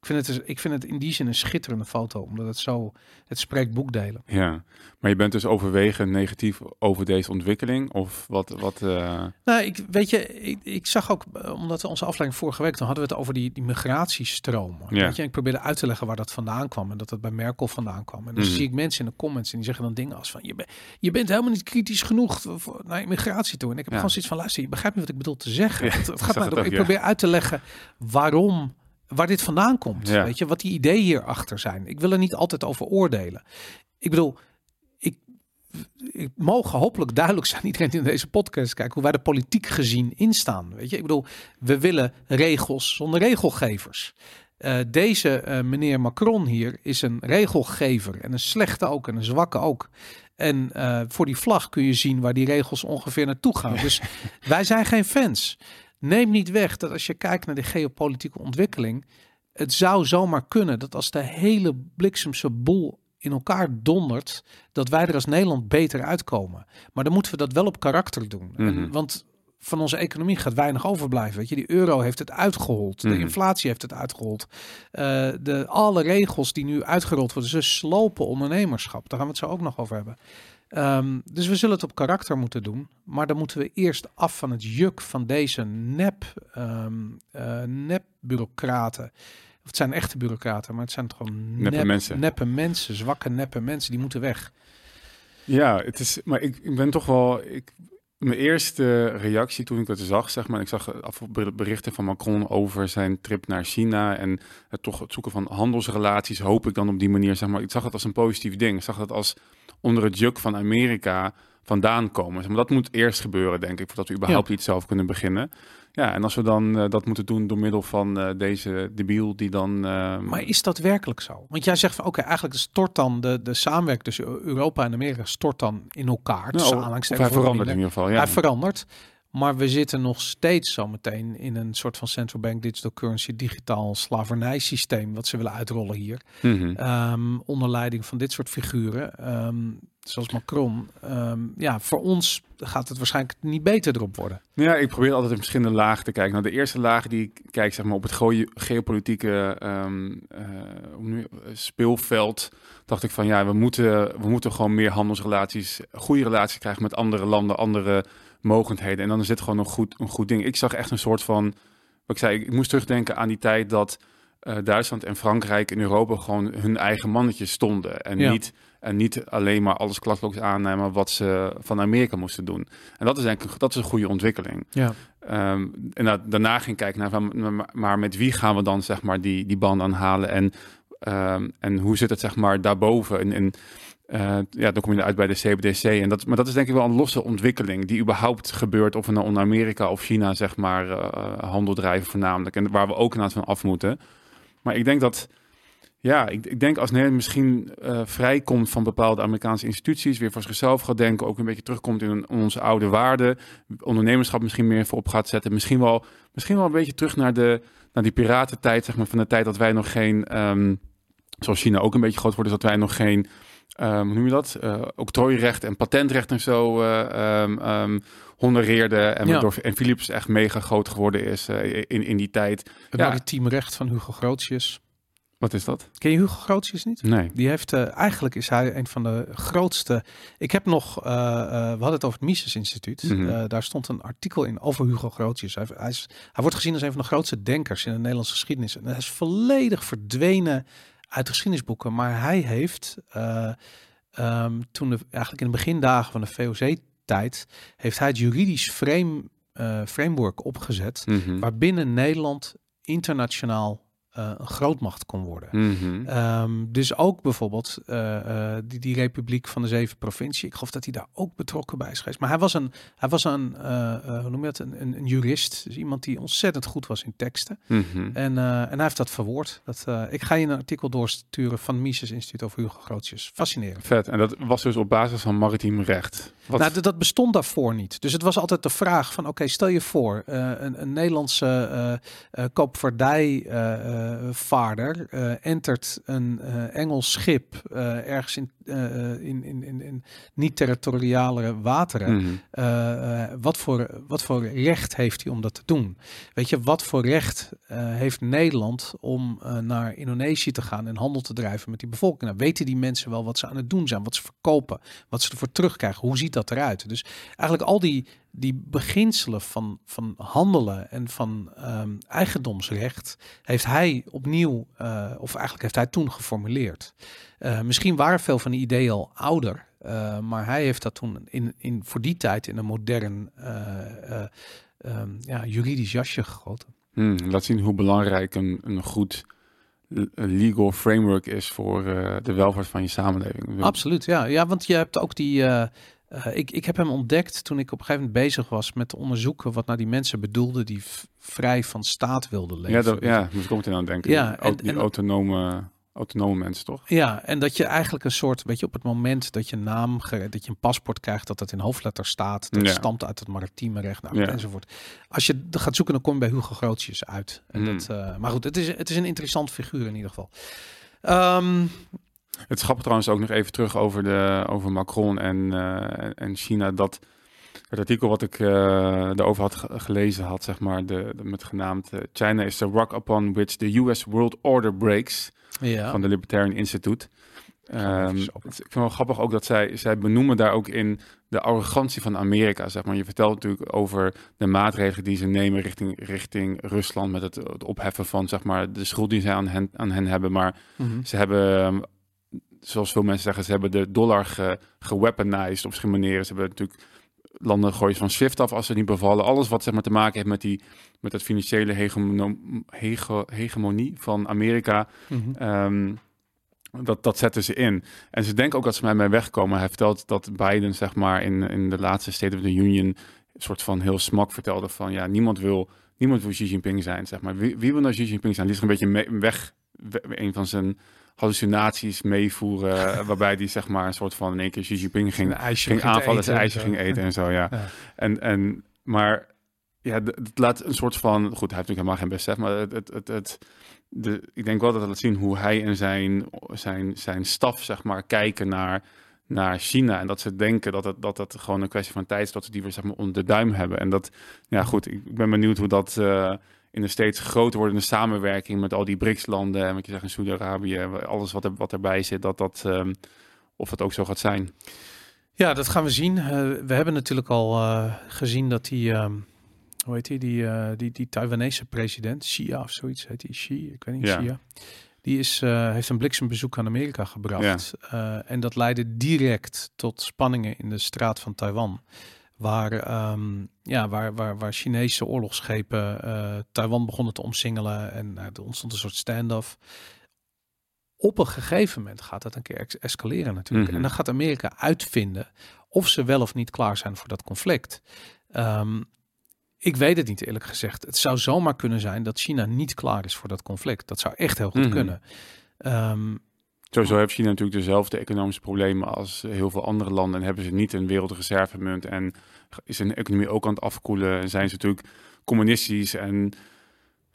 A: Ik vind, het, ik vind het in die zin een schitterende foto, omdat het zo, het spreekt boekdelen.
B: Ja, maar je bent dus overwegend negatief over deze ontwikkeling? Of wat? wat eh,
A: Nou, ik, weet je, ik, ik zag ook, eh, omdat we onze aflevering vorige week, toen hadden we het over die, die migratiestromen.
B: Ja.
A: Weet je, ik probeerde uit te leggen waar dat vandaan kwam en dat het bij Merkel vandaan kwam. En dan
B: Mhm.
A: zie ik mensen in de comments en die zeggen dan dingen als van, je, ben, je bent helemaal niet kritisch genoeg voor, naar immigratie toe. En ik heb
B: Ja.
A: gewoon zoiets van, luister, je begrijpt niet wat ik bedoel te zeggen.
B: Ja,
A: het, het (laughs) gaat mij ik probeer uit te leggen waarom, waar dit vandaan komt.
B: Ja.
A: Weet je, wat die ideeën hierachter zijn. Ik wil er niet altijd over oordelen. Ik bedoel, ik, ik mogen hopelijk duidelijk zijn, iedereen die in deze podcast kijkt, hoe wij de politiek gezien instaan. Weet je, ik bedoel, we willen regels zonder regelgevers. Eh, deze eh, meneer Macron hier is een regelgever en een slechte ook en een zwakke ook. En eh, voor die vlag kun je zien waar die regels ongeveer naartoe gaan. Dus (laughs) wij zijn geen fans. Neem niet weg dat als je kijkt naar de geopolitieke ontwikkeling, het zou zomaar kunnen dat als de hele bliksemse boel in elkaar dondert, dat wij er als Nederland beter uitkomen. Maar dan moeten we dat wel op karakter doen.
B: Mhm.
A: en, want van onze economie gaat weinig overblijven. Weet je, die euro heeft het uitgehold. De
B: Mhm.
A: inflatie heeft het uitgehold. Eh, de, alle regels die nu uitgerold worden, ze slopen ondernemerschap. Daar gaan we het zo ook nog over hebben. Ehm, dus we zullen het op karakter moeten doen. Maar dan moeten we eerst af van het juk van deze nep, ehm eh, nep-bureaucraten. Of het zijn echte bureaucraten, maar het zijn gewoon
B: Neppe
A: nep-
B: mensen.
A: neppe mensen, zwakke neppe mensen, die moeten weg.
B: Ja, het is, maar ik, ik ben toch wel. Ik, mijn eerste reactie toen ik het zag, zeg maar, ik zag af berichten van Macron over zijn trip naar China en het toch het zoeken van handelsrelaties, hoop ik dan op die manier, zeg maar. Ik zag het als een positief ding. Ik zag het als onder het juk van Amerika vandaan komen. Zeg maar dat moet eerst gebeuren, denk ik, voordat we überhaupt iets zelf kunnen beginnen. Ja, en als we dan eh, dat moeten doen door middel van eh, deze debiel die dan... eh,
A: Maar is dat werkelijk zo? Want jij zegt van oké, eigenlijk stort dan de, de samenwerking tussen Europa en Amerika stort dan in elkaar.
B: nou, of hij verandert in ieder geval, ja.
A: Hij verandert. Maar we zitten nog steeds zometeen in een soort van central bank digital currency, digitaal slavernijsysteem, wat ze willen uitrollen hier.
B: Mhm.
A: Ehm, onder leiding van dit soort figuren, ehm, zoals Macron. Ehm, ja, voor ons gaat het waarschijnlijk niet beter erop worden.
B: Ja, ik probeer altijd in verschillende lagen te kijken. Nou, de eerste laag die ik kijk zeg maar, op het geo- geopolitieke ehm, eh, speelveld, dacht ik van ja, we moeten, we moeten gewoon meer handelsrelaties, goede relaties krijgen met andere landen, andere mogendheden. En dan is dit gewoon een goed, een goed ding. Ik zag echt een soort van, wat ik zei, ik moest terugdenken aan die tijd dat eh, Duitsland en Frankrijk in Europa gewoon hun eigen mannetjes stonden. En,
A: Ja.
B: niet, en niet alleen maar alles klakloos aannemen wat ze van Amerika moesten doen. En dat is denk ik dat is een goede ontwikkeling.
A: Ja.
B: Ehm, en da- daarna ging kijken naar, van, maar- met wie gaan we dan zeg maar die, die band aanhalen en, ehm, en hoe zit het zeg maar daarboven? En, en eh, ja, dan kom je uit bij de CBDC. En dat, maar dat is denk ik wel een losse ontwikkeling die überhaupt gebeurt. Of we nou onder Amerika of China, zeg maar, uh, handel drijven voornamelijk. En waar we ook inderdaad van af moeten. Maar ik denk dat, ja, ik, ik denk als Nederland misschien uh, vrijkomt van bepaalde Amerikaanse instituties, weer voor zichzelf gaat denken, ook een beetje terugkomt in onze oude waarden, ondernemerschap misschien meer voorop gaat zetten. Misschien wel, misschien wel een beetje terug naar, de, naar die piratentijd, zeg maar, van de tijd dat wij nog geen, um, zoals China ook een beetje groot wordt, is dat wij nog geen um, hoe noem je dat? Uh, octrooirecht en patentrecht en zo uh, um, honoreerde. En ja. waardoor en Philips echt mega groot geworden is in, in die tijd.
A: Het ja. maritiem recht van Hugo Grootjes.
B: Wat is dat?
A: Ken je Hugo Grootjes niet?
B: Nee.
A: Die heeft, uh, eigenlijk is hij een van de grootste. Ik heb nog, uh, uh, we hadden het over het Mises Instituut. Mm -hmm. daar stond een artikel in over Hugo Grootjes. Hij, hij, is, hij wordt gezien als een van de grootste denkers in de Nederlandse geschiedenis. En hij is volledig verdwenen uit de geschiedenisboeken. Maar hij heeft um, toen de, eigenlijk in de begindagen van de VOC-tijd, heeft hij het juridisch frame, framework opgezet, mm -hmm. waarbinnen Nederland internationaal uh, een grootmacht kon worden.
B: Mm -hmm.
A: um, dus ook bijvoorbeeld uh, uh, die, die Republiek van de Zeven Provincie. Ik geloof dat hij daar ook betrokken bij is geweest. Maar hij was een, hij was een hoe noem je dat, een, een, een, jurist. Dus iemand die ontzettend goed was in teksten.
B: Mm -hmm.
A: en, en hij heeft dat verwoord. Dat, ik ga je een artikel doorsturen van Mises Instituut over Hugo Grootjes. Fascinerend.
B: Vet. En dat was dus op basis van maritiem recht.
A: Nou, dat bestond daarvoor niet. Dus het was altijd de vraag van, oké, stel je voor, een, een, Nederlandse koopvaardij vaarder uh, entert een uh, Engels schip uh, ergens in, in, in, in, in niet-territoriale wateren.
B: Mhm.
A: Mm -hmm. wat, voor, wat voor recht heeft hij om dat te doen? Weet je, wat voor recht heeft Nederland om naar Indonesië te gaan en handel te drijven met die bevolking? Nou, weten die mensen wel wat ze aan het doen zijn, wat ze verkopen, wat ze ervoor terugkrijgen? Hoe ziet dat eruit? Dus eigenlijk al die die beginselen van, van handelen en van um, eigendomsrecht heeft hij opnieuw, uh, of eigenlijk heeft hij toen geformuleerd. Uh, misschien waren veel van die ideeën al ouder, uh, maar hij heeft dat toen in, in, voor die tijd in een modern um, ja, juridisch jasje gegoten.
B: Hmm, laat zien hoe belangrijk een, een goed legal framework is voor de welvaart van je samenleving.
A: Absoluut, ja. ja want je hebt ook die uh, ik, ik heb hem ontdekt toen ik op een gegeven moment bezig was met te onderzoeken wat nou die mensen bedoelden die vrij van staat wilden leven.
B: Ja, dat, ja dus komt er aan denken.
A: Ja,
B: en, die en, autonome, autonome mensen toch?
A: Ja, en dat je eigenlijk een soort, weet je, op het moment dat je naam, dat je een paspoort krijgt, dat het in hoofdletters staat, dat ja. stamt uit het maritieme recht nou, ja. enzovoort. Als je gaat zoeken, dan kom je bij Hugo Grootjes uit. En
B: Hmm.
A: dat, uh, maar goed, het is, het is een interessant figuur in ieder geval. Um,
B: het grappig trouwens ook nog even terug over, de, over Macron en, uh, en China. Dat het artikel wat ik uh, erover had gelezen had, zeg maar, de, de met genaamd uh, China is the rock upon which the US world order breaks.
A: Ja.
B: Van de Libertarian Institute. Um, ik vind wel grappig ook dat zij, zij benoemen daar ook in de arrogantie van Amerika. Zeg maar. Je vertelt natuurlijk over de maatregelen die ze nemen richting, richting Rusland. Met het, het opheffen van zeg maar, de schuld die zij aan hen, aan hen hebben. Maar
A: Mhm.
B: mm -hmm. ze hebben zoals veel mensen zeggen, ze hebben de dollar ge, geweaponized op verschillende manieren. Ze hebben natuurlijk landen gooien van SWIFT af als ze niet bevallen. Alles wat zeg maar te maken heeft met die met dat financiële hege, hegemonie van Amerika.
A: Mhm.
B: Mm -hmm. um, dat, dat zetten ze in. En ze denken ook dat ze mij mee wegkomen. Hij vertelt dat Biden, zeg maar, in, in de laatste State of the Union, een soort van heel smak vertelde van ja, niemand wil, niemand wil Xi Jinping zijn, zeg maar. Wie, wie wil nou Xi Jinping zijn? Die is een beetje mee, weg, een van zijn hallucinaties meevoeren, (laughs) waarbij die zeg maar een soort van in één keer Xi Jinping ging, ging aanvallen, zijn ijsje ging eten en zo, ja.
A: ja.
B: En, en, maar ja, het laat een soort van, goed, hij heeft natuurlijk helemaal geen besef, maar het, het, het, het de, ik denk wel dat het laat zien hoe hij en zijn, zijn, zijn staf, zeg maar, kijken naar, naar China. En dat ze denken dat het, dat het gewoon een kwestie van tijd is dat ze die weer zeg maar, onder de duim hebben. En dat, ja goed, ik ben benieuwd hoe dat uh, in een steeds groter wordende samenwerking met al die BRICS-landen en wat je zegt in Saudi-Arabië, alles wat, er, wat erbij zit, dat dat, um, of het ook zo gaat zijn.
A: Ja, dat gaan we zien. Uh, we hebben natuurlijk al uh, gezien dat die, um, hoe heet die, die, uh, die, die Taiwanese president, Xia of zoiets, heet die Xi, ik weet niet,
B: Ja.
A: Xia. Die is, heeft een bliksembezoek aan Amerika gebracht. Ja. en dat leidde direct tot spanningen in de straat van Taiwan. Waar, um, ja, waar, waar, waar Chinese oorlogsschepen uh, Taiwan begonnen te omsingelen. En uh, er ontstond een soort standoff. op een gegeven moment gaat dat een keer escaleren natuurlijk.
B: Mhm.
A: En dan gaat Amerika uitvinden of ze wel of niet klaar zijn voor dat conflict. Ehm, ik weet het niet eerlijk gezegd. Het zou zomaar kunnen zijn dat China niet klaar is voor dat conflict. Dat zou echt heel goed
B: Mhm.
A: kunnen. Ehm,
B: Sowieso heeft China natuurlijk dezelfde economische problemen als heel veel andere landen. En hebben ze niet een wereldreservemunt. En is hun economie ook aan het afkoelen. En zijn ze natuurlijk communistisch. En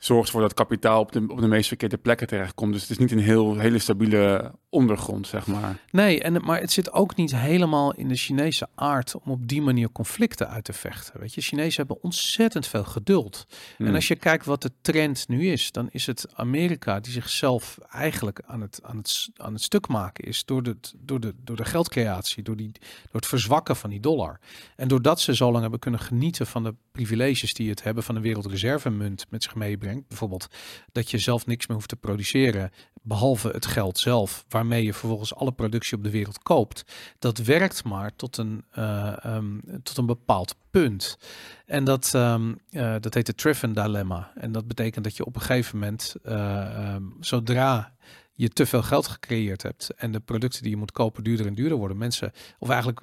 B: zorgt ervoor dat kapitaal op de, op de meest verkeerde plekken terechtkomt. Dus het is niet een heel, hele stabiele ondergrond, zeg maar.
A: Nee, en, maar het zit ook niet helemaal in de Chinese aard om op die manier conflicten uit te vechten. Weet je, Chinezen hebben ontzettend veel geduld. En
B: Hmm.
A: als je kijkt wat de trend nu is, dan is het Amerika die zichzelf eigenlijk aan het, aan het, aan het stuk maken is door de, door, de, door de geldcreatie, door, die, door het verzwakken van die dollar. En doordat ze zo lang hebben kunnen genieten van de privileges die het hebben van de wereldreservemunt met zich meebrengt. Bijvoorbeeld dat je zelf niks meer hoeft te produceren, behalve het geld zelf, waarmee je vervolgens alle productie op de wereld koopt. Dat werkt maar tot een, eh, ehm, tot een bepaald punt. En dat, ehm, eh, dat heet het Triffin dilemma. En dat betekent dat je op een gegeven moment, ehm, zodra je te veel geld gecreëerd hebt en de producten die je moet kopen duurder en duurder worden, mensen, of eigenlijk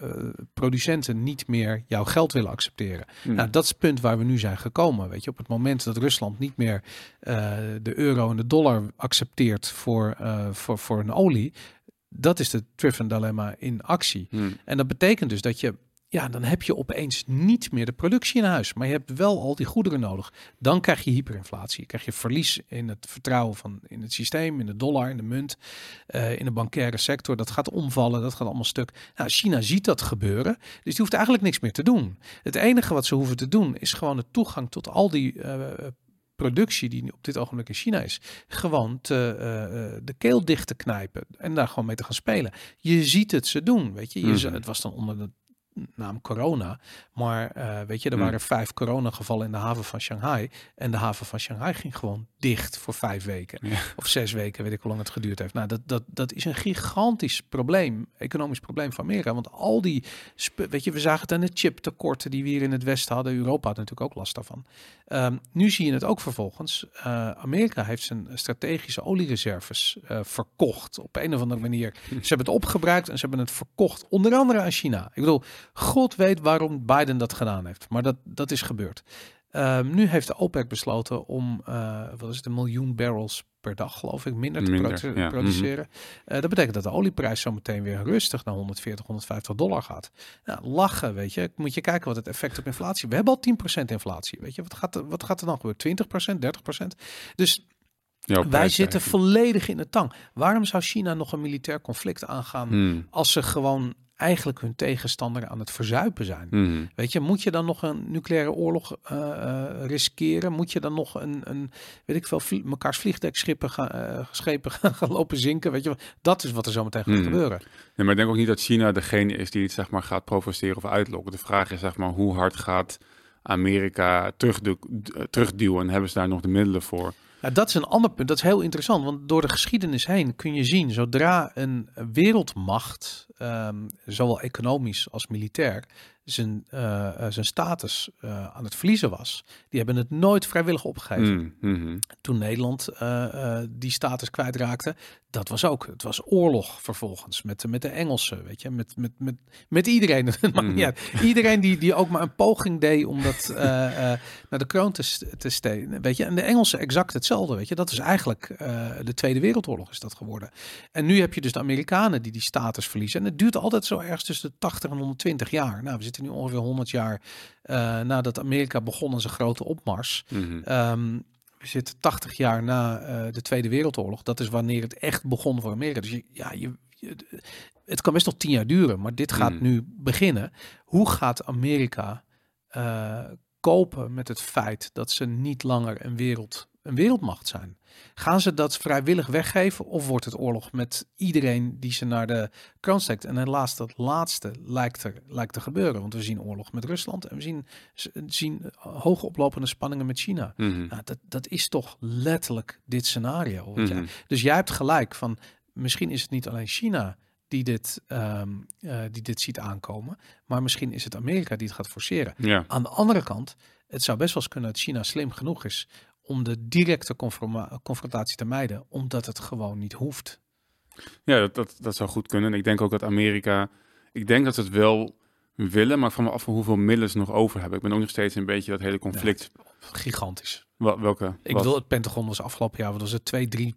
A: eh, producenten niet meer jouw geld willen accepteren.
B: Hmm.
A: Nou, dat is het punt waar we nu zijn gekomen. Weet je, op het moment dat Rusland niet meer eh, de euro en de dollar accepteert voor, eh, voor, voor een olie, dat is de Triffin dilemma in actie.
B: Hmm.
A: En dat betekent dus dat je, ja, dan heb je opeens niet meer de productie in huis, maar je hebt wel al die goederen nodig. Dan krijg je hyperinflatie. Je krijg je verlies in het vertrouwen van in het systeem, in de dollar, in de munt, eh, in de bankaire sector. Dat gaat omvallen, dat gaat allemaal stuk. Nou, China ziet dat gebeuren, dus die hoeft eigenlijk niks meer te doen. Het enige wat ze hoeven te doen is gewoon de toegang tot al die eh, productie die nu op dit ogenblik in China is, gewoon te, eh, de keel dicht te knijpen en daar gewoon mee te gaan spelen. Je ziet het ze doen, weet je. je
B: Mhm.
A: Het was dan onder de naam corona, maar eh, weet je, er
B: Mhm.
A: waren vijf coronagevallen in de haven van Shanghai en de haven van Shanghai ging gewoon dicht voor vijf weken
B: Ja.
A: of zes weken, weet ik hoe lang het geduurd heeft. Nou, dat, dat, dat is een gigantisch probleem, economisch probleem van Amerika. Want al die, weet je, we zagen het aan de chiptekorten die we hier in het Westen hadden. Europa had natuurlijk ook last daarvan. Ehm, nu zie je het ook vervolgens. Eh, Amerika heeft zijn strategische oliereserves eh, verkocht op een of andere manier. Ze hebben het opgebruikt en ze hebben het verkocht, onder andere aan China. Ik bedoel, God weet waarom Biden dat gedaan heeft, maar dat, dat is gebeurd. Ehm, nu heeft de OPEC besloten om, eh, wat is het, een miljoen barrels per dag, geloof ik, minder te produ-
B: ja.
A: produceren. Eh, dat betekent dat de olieprijs zo meteen weer rustig naar 140, 150 dollar gaat. Nou, lachen, weet je. Moet je kijken wat het effect op inflatie. We hebben al 10% inflatie, weet je. Wat gaat, er, wat gaat er dan gebeuren? 20%, 30%? Dus wij zitten volledig in de tang. Waarom zou China nog een militair conflict aangaan
B: Hmm.
A: als ze gewoon eigenlijk hun tegenstander aan het verzuipen zijn?
B: Hmm.
A: Weet je, moet je dan nog een nucleaire oorlog eh, eh, riskeren? Moet je dan nog een, een weet ik veel, vlie- mekaars vliegdekschepen gaan, eh, schepen gaan, (laughs) gaan lopen zinken? Weet je, dat is wat er zo meteen gaat
B: Hmm.
A: gebeuren.
B: Nee, maar ik denk ook niet dat China degene is die het zeg maar, gaat provoceren of uitlokken. De vraag is zeg maar, hoe hard gaat Amerika terugdu- terugduwen en hebben ze daar nog de middelen voor?
A: Nou, dat is een ander punt. Dat is heel interessant, want door de geschiedenis heen kun je zien, zodra een wereldmacht, ehm, zowel economisch als militair, zijn, eh, eh, zijn status eh, aan het verliezen was, die hebben het nooit vrijwillig opgegeven.
B: Hmm, mhm.
A: Toen Nederland die status kwijtraakte, dat was ook, het was oorlog vervolgens met, de- met de Engelsen, weet je, met, met, met, met iedereen. (laughs) Niet
B: Mhm.
A: Iedereen die, die ook maar een poging deed om dat naar de kroon te, te steken, weet je. En de Engelsen exact hetzelfde, weet je. Dat is eigenlijk de Tweede Wereldoorlog is dat geworden. En nu heb je dus de Amerikanen die die status verliezen. En het duurt altijd zo ergens tussen de 80 en 120 jaar. Nou, we zitten nu ongeveer 100 jaar eh, nadat Amerika begon aan zijn grote opmars.
B: Mhm.
A: Ehm, we zitten 80 jaar na eh, de Tweede Wereldoorlog. Dat is wanneer het echt begon voor Amerika. Dus je, ja, je, je- het kan best nog tien jaar duren, maar dit gaat
B: Mm.
A: nu beginnen. Hoe gaat Amerika eh, kopen met het feit dat ze niet langer een, wereld, een wereldmacht zijn? Gaan ze dat vrijwillig weggeven of wordt het oorlog met iedereen die ze naar de kroon steekt? En helaas, dat laatste lijkt, er, lijkt te gebeuren. Want we zien oorlog met Rusland en we zien, zien hoog oplopende spanningen met China.
B: Mhm.
A: Nou, dat, dat is toch letterlijk dit scenario.
B: Mhm.
A: Dus jij hebt gelijk van misschien is het niet alleen China die dit, ehm, eh, die dit ziet aankomen, maar misschien is het Amerika die het gaat forceren.
B: Ja.
A: Aan de andere kant, het zou best wel eens kunnen dat China slim genoeg is om de directe confrontatie te mijden, omdat het gewoon niet hoeft.
B: Ja, dat, dat, dat zou goed kunnen. En ik denk ook dat Amerika, ik denk dat ze het wel willen, maar vraag me af van hoeveel middelen ze nog over hebben. Ik ben ook nog steeds een beetje dat hele conflict.
A: Gigantisch.
B: Wel- welke?
A: Ik wil het Pentagon was afgelopen jaar, wat was het 2, 3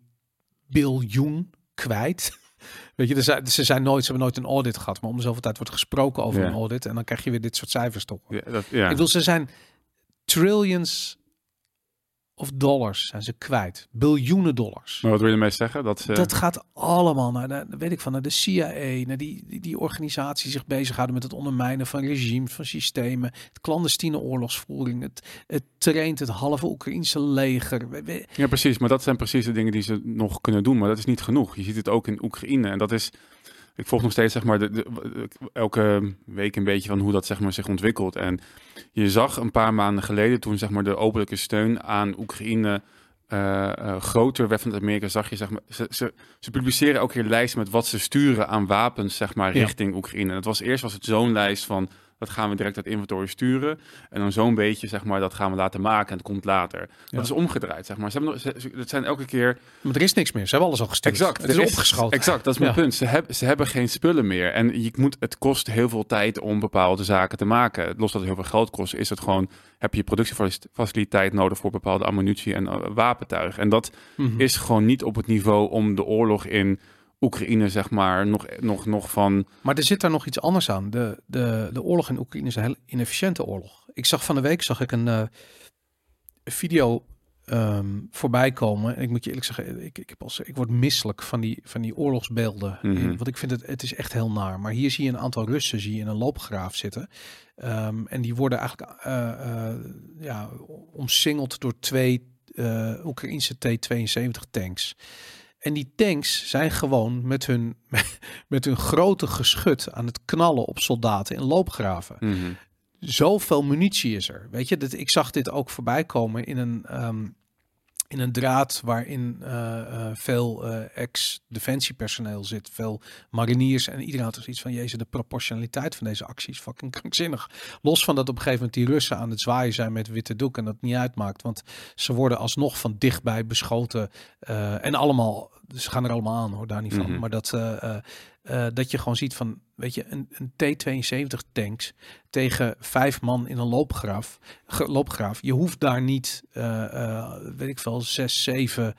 A: biljoen kwijt. (laughs) Weet je, zijn, ze zijn nooit, ze hebben nooit een audit gehad, maar om zoveel tijd wordt gesproken over
B: Ja.
A: een audit en dan krijg je weer dit soort cijfers toch.
B: Ja, dat, ja.
A: Ik bedoel, ze zijn trillions of dollars zijn ze kwijt, biljoenen dollars.
B: Maar wat wil je ermee zeggen? Dat ze...
A: Dat gaat allemaal naar, de, weet ik van, naar de CIA, naar die, die, die zich bezighouden met het ondermijnen van regimes, van systemen, het clandestine oorlogsvoering, het, het traint het halve Oekraïnse leger.
B: Ja, precies. Maar dat zijn precies de dingen die ze nog kunnen doen. Maar dat is niet genoeg. Je ziet het ook in Oekraïne. En dat is... Ik volg nog steeds zeg maar de, de- elke week een beetje van hoe dat zeg maar zich ontwikkelt. En je zag een paar maanden geleden toen zeg maar de openlijke steun aan Oekraïne eh, eh, groter werd vanuit Amerika, zag je zeg maar ze, ze, ze publiceren elke keer lijsten met wat ze sturen aan wapens zeg maar
A: Ja.
B: richting Oekraïne. En het was eerst was het zo'n lijst van dat gaan we direct uit inventory sturen en dan zo'n beetje zeg maar dat gaan we laten maken en het komt later.
A: Ja.
B: Dat is omgedraaid zeg maar. Ze hebben ze, het zijn elke keer
A: Maar er is niks meer, ze hebben alles al gestuurd.
B: Exact.
A: het is
B: is-
A: opgeschoten.
B: Exact, dat is mijn
A: Ja.
B: punt. Ze, hebben ze hebben geen spullen meer. En je moet, het kost heel veel tijd om bepaalde zaken te maken. Los dat het heel veel geld kost, is het gewoon... heb je productiefaciliteit nodig voor bepaalde ammunitie en uh, wapentuig. En dat
A: Mhm.
B: is gewoon niet op het niveau om de oorlog in Oekraïne, zeg maar, nog, nog, nog van...
A: Maar er zit daar nog iets anders aan. De, de, de oorlog in Oekraïne is een heel inefficiënte oorlog. Ik zag van de week zag ik een eh, video ehm, voorbij komen. En ik moet je eerlijk zeggen, ik, ik, heb als, ik word misselijk van die, van die oorlogsbeelden. In- Want ik vind het, het is echt heel naar. Maar hier zie je een aantal Russen zie je in een loopgraaf zitten. Ehm, en die worden eigenlijk eh, eh, ja, omsingeld door twee Oekraïnse T-72 tanks. En die tanks zijn gewoon met hun, (laughs) met hun grote geschut aan het knallen op soldaten in loopgraven.
B: Mhm.
A: Zoveel munitie is er. Weet je, dat, ik zag dit ook voorbij komen in een, ehm, in een draad waarin eh, eh, veel eh, ex-defensiepersoneel zit, veel mariniers. En iedereen had er iets van, jezus, de proportionaliteit van deze acties, fucking (laughs) krankzinnig. Los van dat op een gegeven moment die Russen aan het zwaaien zijn met witte doek en dat niet uitmaakt. Want ze worden alsnog van dichtbij beschoten. en allemaal, ze gaan er allemaal aan hoor, daar niet van.
B: Mhm.
A: Maar dat, eh, dat je gewoon ziet van, weet je, een, een T-72 tanks tegen vijf man in een loopgraaf. loopgraaf. Je hoeft daar niet, eh, eh, weet ik veel, zes, zeven,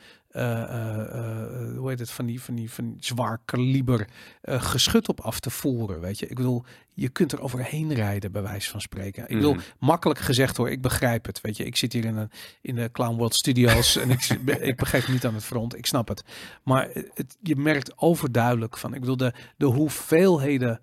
A: hoe heet het, van die, van die, van zwaar kaliber eh, geschut op af te voeren, weet je. Ik bedoel, je kunt er overheen rijden, bij wijze van spreken. Ik bedoel,
B: Mhm.
A: makkelijk gezegd hoor, ik begrijp het, weet je. Ik zit hier in, een, in de Clown World Studios en ik, ik begrijp niet aan het front, ik snap het. Maar het, je merkt overduidelijk van, ik bedoel, de, de hoeveelheden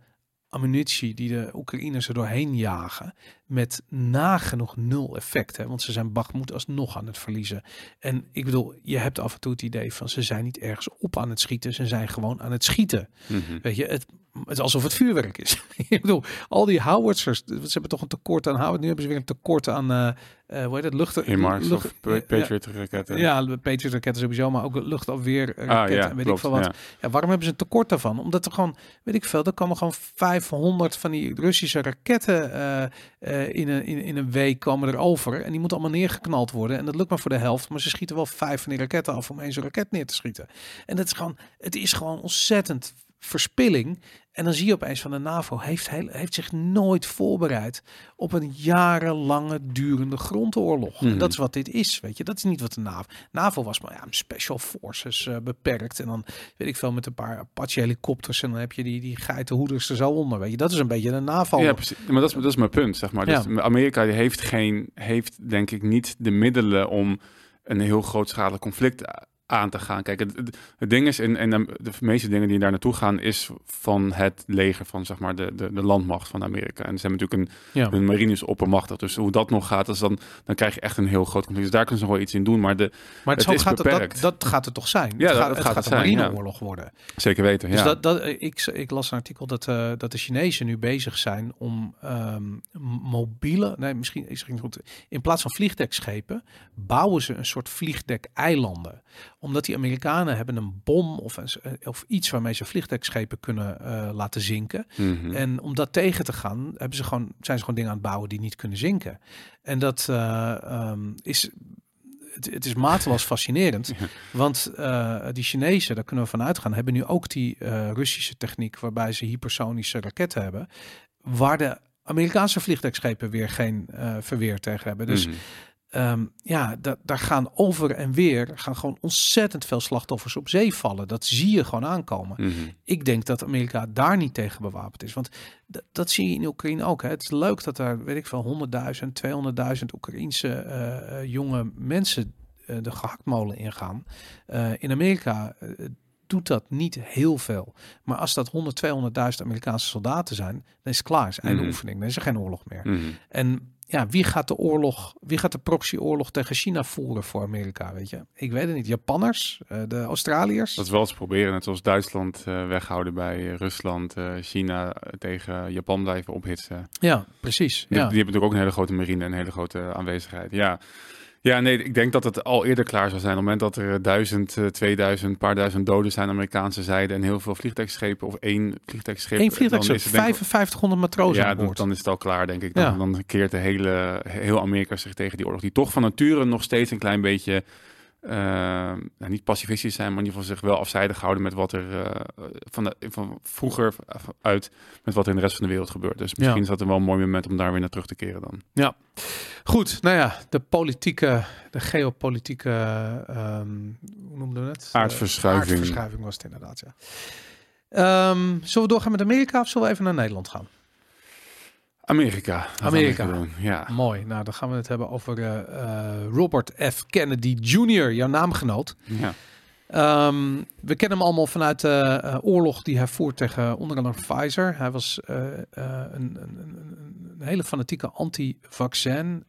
A: ammunitie die de Oekraïners er doorheen jagen, met nagenoeg nul effect. Hè? Want ze zijn Bakhmut alsnog aan het verliezen. En ik bedoel, je hebt af en toe het idee van ze zijn niet ergens op aan het schieten, ze zijn gewoon aan het schieten.
B: Mhm.
A: Weet je, het, het is alsof het vuurwerk is. (laughs) ik bedoel, al die howitzers, ze hebben toch een tekort aan howitz. Nu hebben ze weer een tekort aan, eh eh hoe heet het, lucht...
B: HIMARS
A: lucht-
B: of Pa- Patriot raketten.
A: ja, de Patriot raketten sowieso, maar ook luchtafweer
B: ah,
A: raketten,
B: ja,
A: en weet
B: klopt,
A: ik veel wat.
B: ja.
A: Ja, waarom hebben ze een tekort daarvan? Omdat er gewoon, weet ik veel, er komen gewoon 500 van die Russische raketten eh, eh, in, een, in, in een week komen er over. En die moeten allemaal neergeknald worden. En dat lukt maar voor de helft. Maar ze schieten wel vijf van die raketten af om één zo'n raket neer te schieten. En dat is gewoon, het is gewoon ontzettend verspilling. En dan zie je opeens van de NAVO heeft, heel, heeft zich nooit voorbereid op een jarenlange durende grondoorlog. En
B: Mhm.
A: dat is wat dit is, weet je. Dat is niet wat de NAVO... NAVO was maar ja, special forces eh, beperkt. En dan weet ik veel met een paar Apache helikopters. En dan heb je die, die geitenhoeders er zo onder, weet je. Dat is een beetje de NAVO.
B: Ja, precies. Maar dat is, dat is mijn punt, zeg maar. Dus Amerika die heeft, geen, heeft denk ik niet de middelen om een heel grootschalig conflict aan te gaan. Kijk, het, ding is, en, en de, meeste dingen die daar naartoe gaan, is van het leger van zeg maar de, de, de landmacht van Amerika. En ze hebben natuurlijk een,
A: ja.
B: hun marine is oppermachtig. Dus hoe dat nog gaat, is dan, dan krijg je echt een heel groot conflict. Dus daar kunnen ze nog wel iets in doen. Maar de,
A: Maar
B: het
A: zo
B: is
A: gaat het, dat,
B: beperkt.
A: dat gaat het toch zijn?
B: Ja,
A: het
B: dat-
A: gaat,
B: dat
A: het
B: gaat
A: gaat
B: het
A: een
B: ja.
A: marineoorlog worden.
B: zeker weten,
A: Dus
B: ja.
A: dat, dat, ik, ik las een artikel dat, eh, dat de Chinezen nu bezig zijn om ehm, mobiele, nee, misschien is het goed. In plaats van vliegdekschepen bouwen ze een soort vliegdek-eilanden. Omdat die Amerikanen hebben een bom of, een, of iets waarmee ze vliegdekschepen kunnen eh, laten zinken.
B: Mhm.
A: En om dat tegen te gaan, hebben ze gewoon, zijn ze gewoon dingen aan het bouwen die niet kunnen zinken. En dat eh, ehm, is het, het is mateloos fascinerend. (laughs) Want eh, die Chinezen, daar kunnen we vanuit gaan, hebben nu ook die eh, Russische techniek waarbij ze hypersonische raketten hebben. Waar de Amerikaanse vliegtuigschepen weer geen eh, verweer tegen hebben. Dus
B: Mhm.
A: Ehm, ja, da- daar gaan over en weer gaan gewoon ontzettend veel slachtoffers op zee vallen. Dat zie je gewoon aankomen.
B: Mhm.
A: Ik denk dat Amerika daar niet tegen bewapend is. Want dat zie je in Oekraïne ook. Hè. Het is leuk dat er, weet ik veel, 100.000, 200.000 Oekraïense eh, eh, jonge mensen eh, de gehaktmolen ingaan. Eh, in Amerika doet dat niet heel veel. Maar als dat 100, 200.000 Amerikaanse soldaten zijn, dan is het klaar. Is einde
B: Mhm.
A: oefening. Dan is er geen oorlog meer.
B: Mhm.
A: En ja, wie gaat de oorlog, wie gaat de proxyoorlog tegen China voeren voor Amerika, weet je? Ik weet het niet. Japanners, eh, de Australiërs.
B: Dat is wel eens proberen, net zoals Duitsland eh, weghouden bij eh, Rusland, China tegen Japan blijven ophitsen.
A: Ja, precies.
B: Die,
A: Ja.
B: die hebben natuurlijk ook een hele grote marine en een hele grote aanwezigheid. Ja. Ja, nee, ik denk dat het al eerder klaar zou zijn. Op het moment dat er duizend, eh, 2000, paar duizend doden zijn aan de Amerikaanse zijde en heel veel vliegtuigschepen of één vliegtuigschip.
A: Eén
B: dan
A: vliegtuigschip,
B: is het denk ik-
A: 5500 matrozen
B: Ja,
A: aan
B: dan,
A: boord.
B: dan is het al klaar, denk ik. Dan,
A: Ja.
B: dan keert de hele, heel Amerika zich tegen die oorlog. Die toch van nature nog steeds een klein beetje, eh, nou, niet pacifistisch zijn, maar in ieder geval zich wel afzijdig houden met wat er eh, van, de, van vroeger uit, met wat er in de rest van de wereld gebeurt. Dus misschien
A: Ja.
B: is dat een wel een mooi moment om daar weer naar terug te keren dan.
A: Goed, nou ja, de politieke, de geopolitieke, ehm, hoe noemden we het?
B: Aardverschuiving.
A: Aardverschuiving was het inderdaad, ja. Ehm, zullen we doorgaan met Amerika of zullen we even naar Nederland gaan?
B: Amerika.
A: Amerika.
B: Ja.
A: Mooi, nou dan gaan we het hebben over eh, eh, Robert F. Kennedy Jr., jouw naamgenoot.
B: ja.
A: Ehm, we kennen hem allemaal vanuit de eh, oorlog die hij voert tegen onder andere Pfizer. Hij was een, een, een, een hele fanatieke anti-vaccin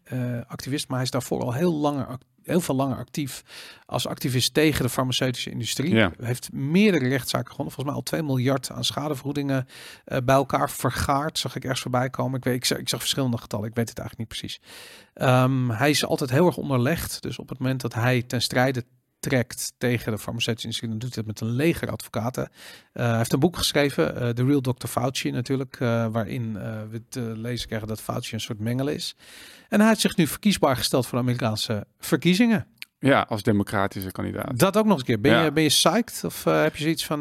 A: activist, maar hij is daarvoor al heel, langer, ac- heel veel langer actief als activist tegen de farmaceutische industrie.
B: Ja.
A: Heeft meerdere rechtszaken gewonnen, volgens mij al 2 miljard aan schadevergoedingen eh, bij elkaar vergaard, zag ik ergens voorbij komen. Ik, weet, ik, zag, ik zag verschillende getallen, ik weet het eigenlijk niet precies. Ehm, hij is altijd heel erg onderlegd, dus op het moment dat hij ten strijde trekt tegen de farmaceutische industrie, dan doet hij het met een leger advocaten. Eh, hij heeft een boek geschreven, eh, The Real Dr. Fauci natuurlijk, eh, waarin we te lezen krijgen dat Fauci een soort mengel is. En hij heeft zich nu verkiesbaar gesteld voor de Amerikaanse verkiezingen.
B: ja, als democratische kandidaat.
A: Dat ook nog eens een keer. Ben,
B: Ja.
A: je, ben je psyched of heb je zoiets van,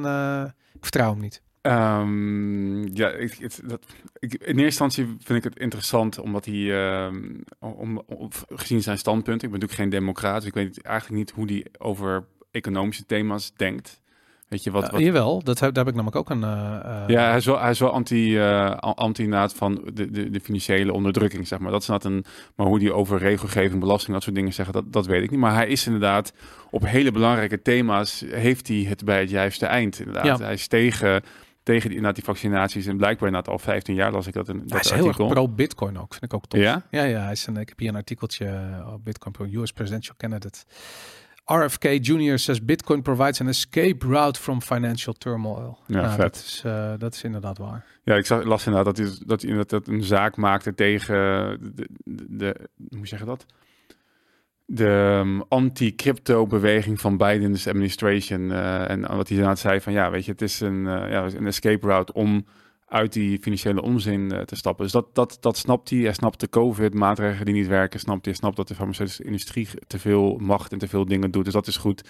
A: ik vertrouw hem niet?
B: Ehm, ja, ik, het, dat, ik, in eerste instantie vind ik het interessant omdat hij, ehm, om, om- gezien zijn standpunt, ik ben natuurlijk geen democraat, dus ik weet eigenlijk niet hoe hij over economische thema's denkt. Weet je wat? Wat
A: jawel, dat heb, daar heb ik namelijk ook een... eh, eh,
B: ja, hij is wel, hij is wel anti, eh, an- anti naad van de, de, de financiële onderdrukking, zeg maar. Dat is net een, maar hoe die over regelgeving, belasting, dat soort dingen zeggen, dat, dat weet ik niet. Maar hij is inderdaad op hele belangrijke thema's, heeft hij het bij het juiste eind, inderdaad.
A: Ja.
B: Hij is tegen, tegen die, inderdaad die vaccinaties en blijkbaar inderdaad al 15 jaar las ik dat in dat
A: hij is heel erg pro-Bitcoin ook, vind ik ook tof.
B: Ja?
A: Ja, ja, hij is een, ik heb hier een artikeltje eh, op Bitcoin Pro, US Presidential Candidate. RFK Jr. says Bitcoin provides an escape route from financial turmoil.
B: Ja,
A: Nou,
B: vet.
A: Dat is, eh, dat is inderdaad waar.
B: Ja, ik zag, las inderdaad dat hij, dat hij inderdaad een zaak maakte tegen de, de, de hoe zeg je dat? De um, anti-crypto beweging van Biden's administration. eh, en wat hij inderdaad zei van ja, weet je, het is een, eh, ja, een escape route om uit die financiële onzin eh, te stappen. Dus dat, dat, dat snapt hij. Hij snapt de COVID-maatregelen die niet werken. Snapt hij, snapt dat de farmaceutische industrie te veel macht en te veel dingen doet. Dus dat is goed.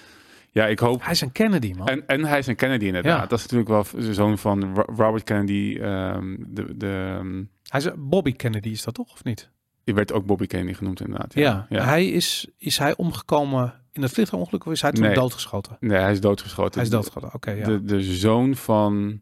B: Ja, ik hoop
A: Hij is een Kennedy, man.
B: en, en hij is een Kennedy inderdaad.
A: Ja.
B: Dat is natuurlijk wel de zoon van Ro- Robert Kennedy. ehm, de, de, ehm,
A: Hij is Bobby Kennedy, is dat toch, of niet?
B: Die werd ook Bobby Kennedy genoemd inderdaad.
A: Ja,
B: ja.
A: Hij is, is hij omgekomen in het vliegtuigongeluk of is hij toen
B: Nee.
A: doodgeschoten?
B: Nee, hij is doodgeschoten.
A: Hij is doodgeschoten, oké, ja.
B: De, de zoon van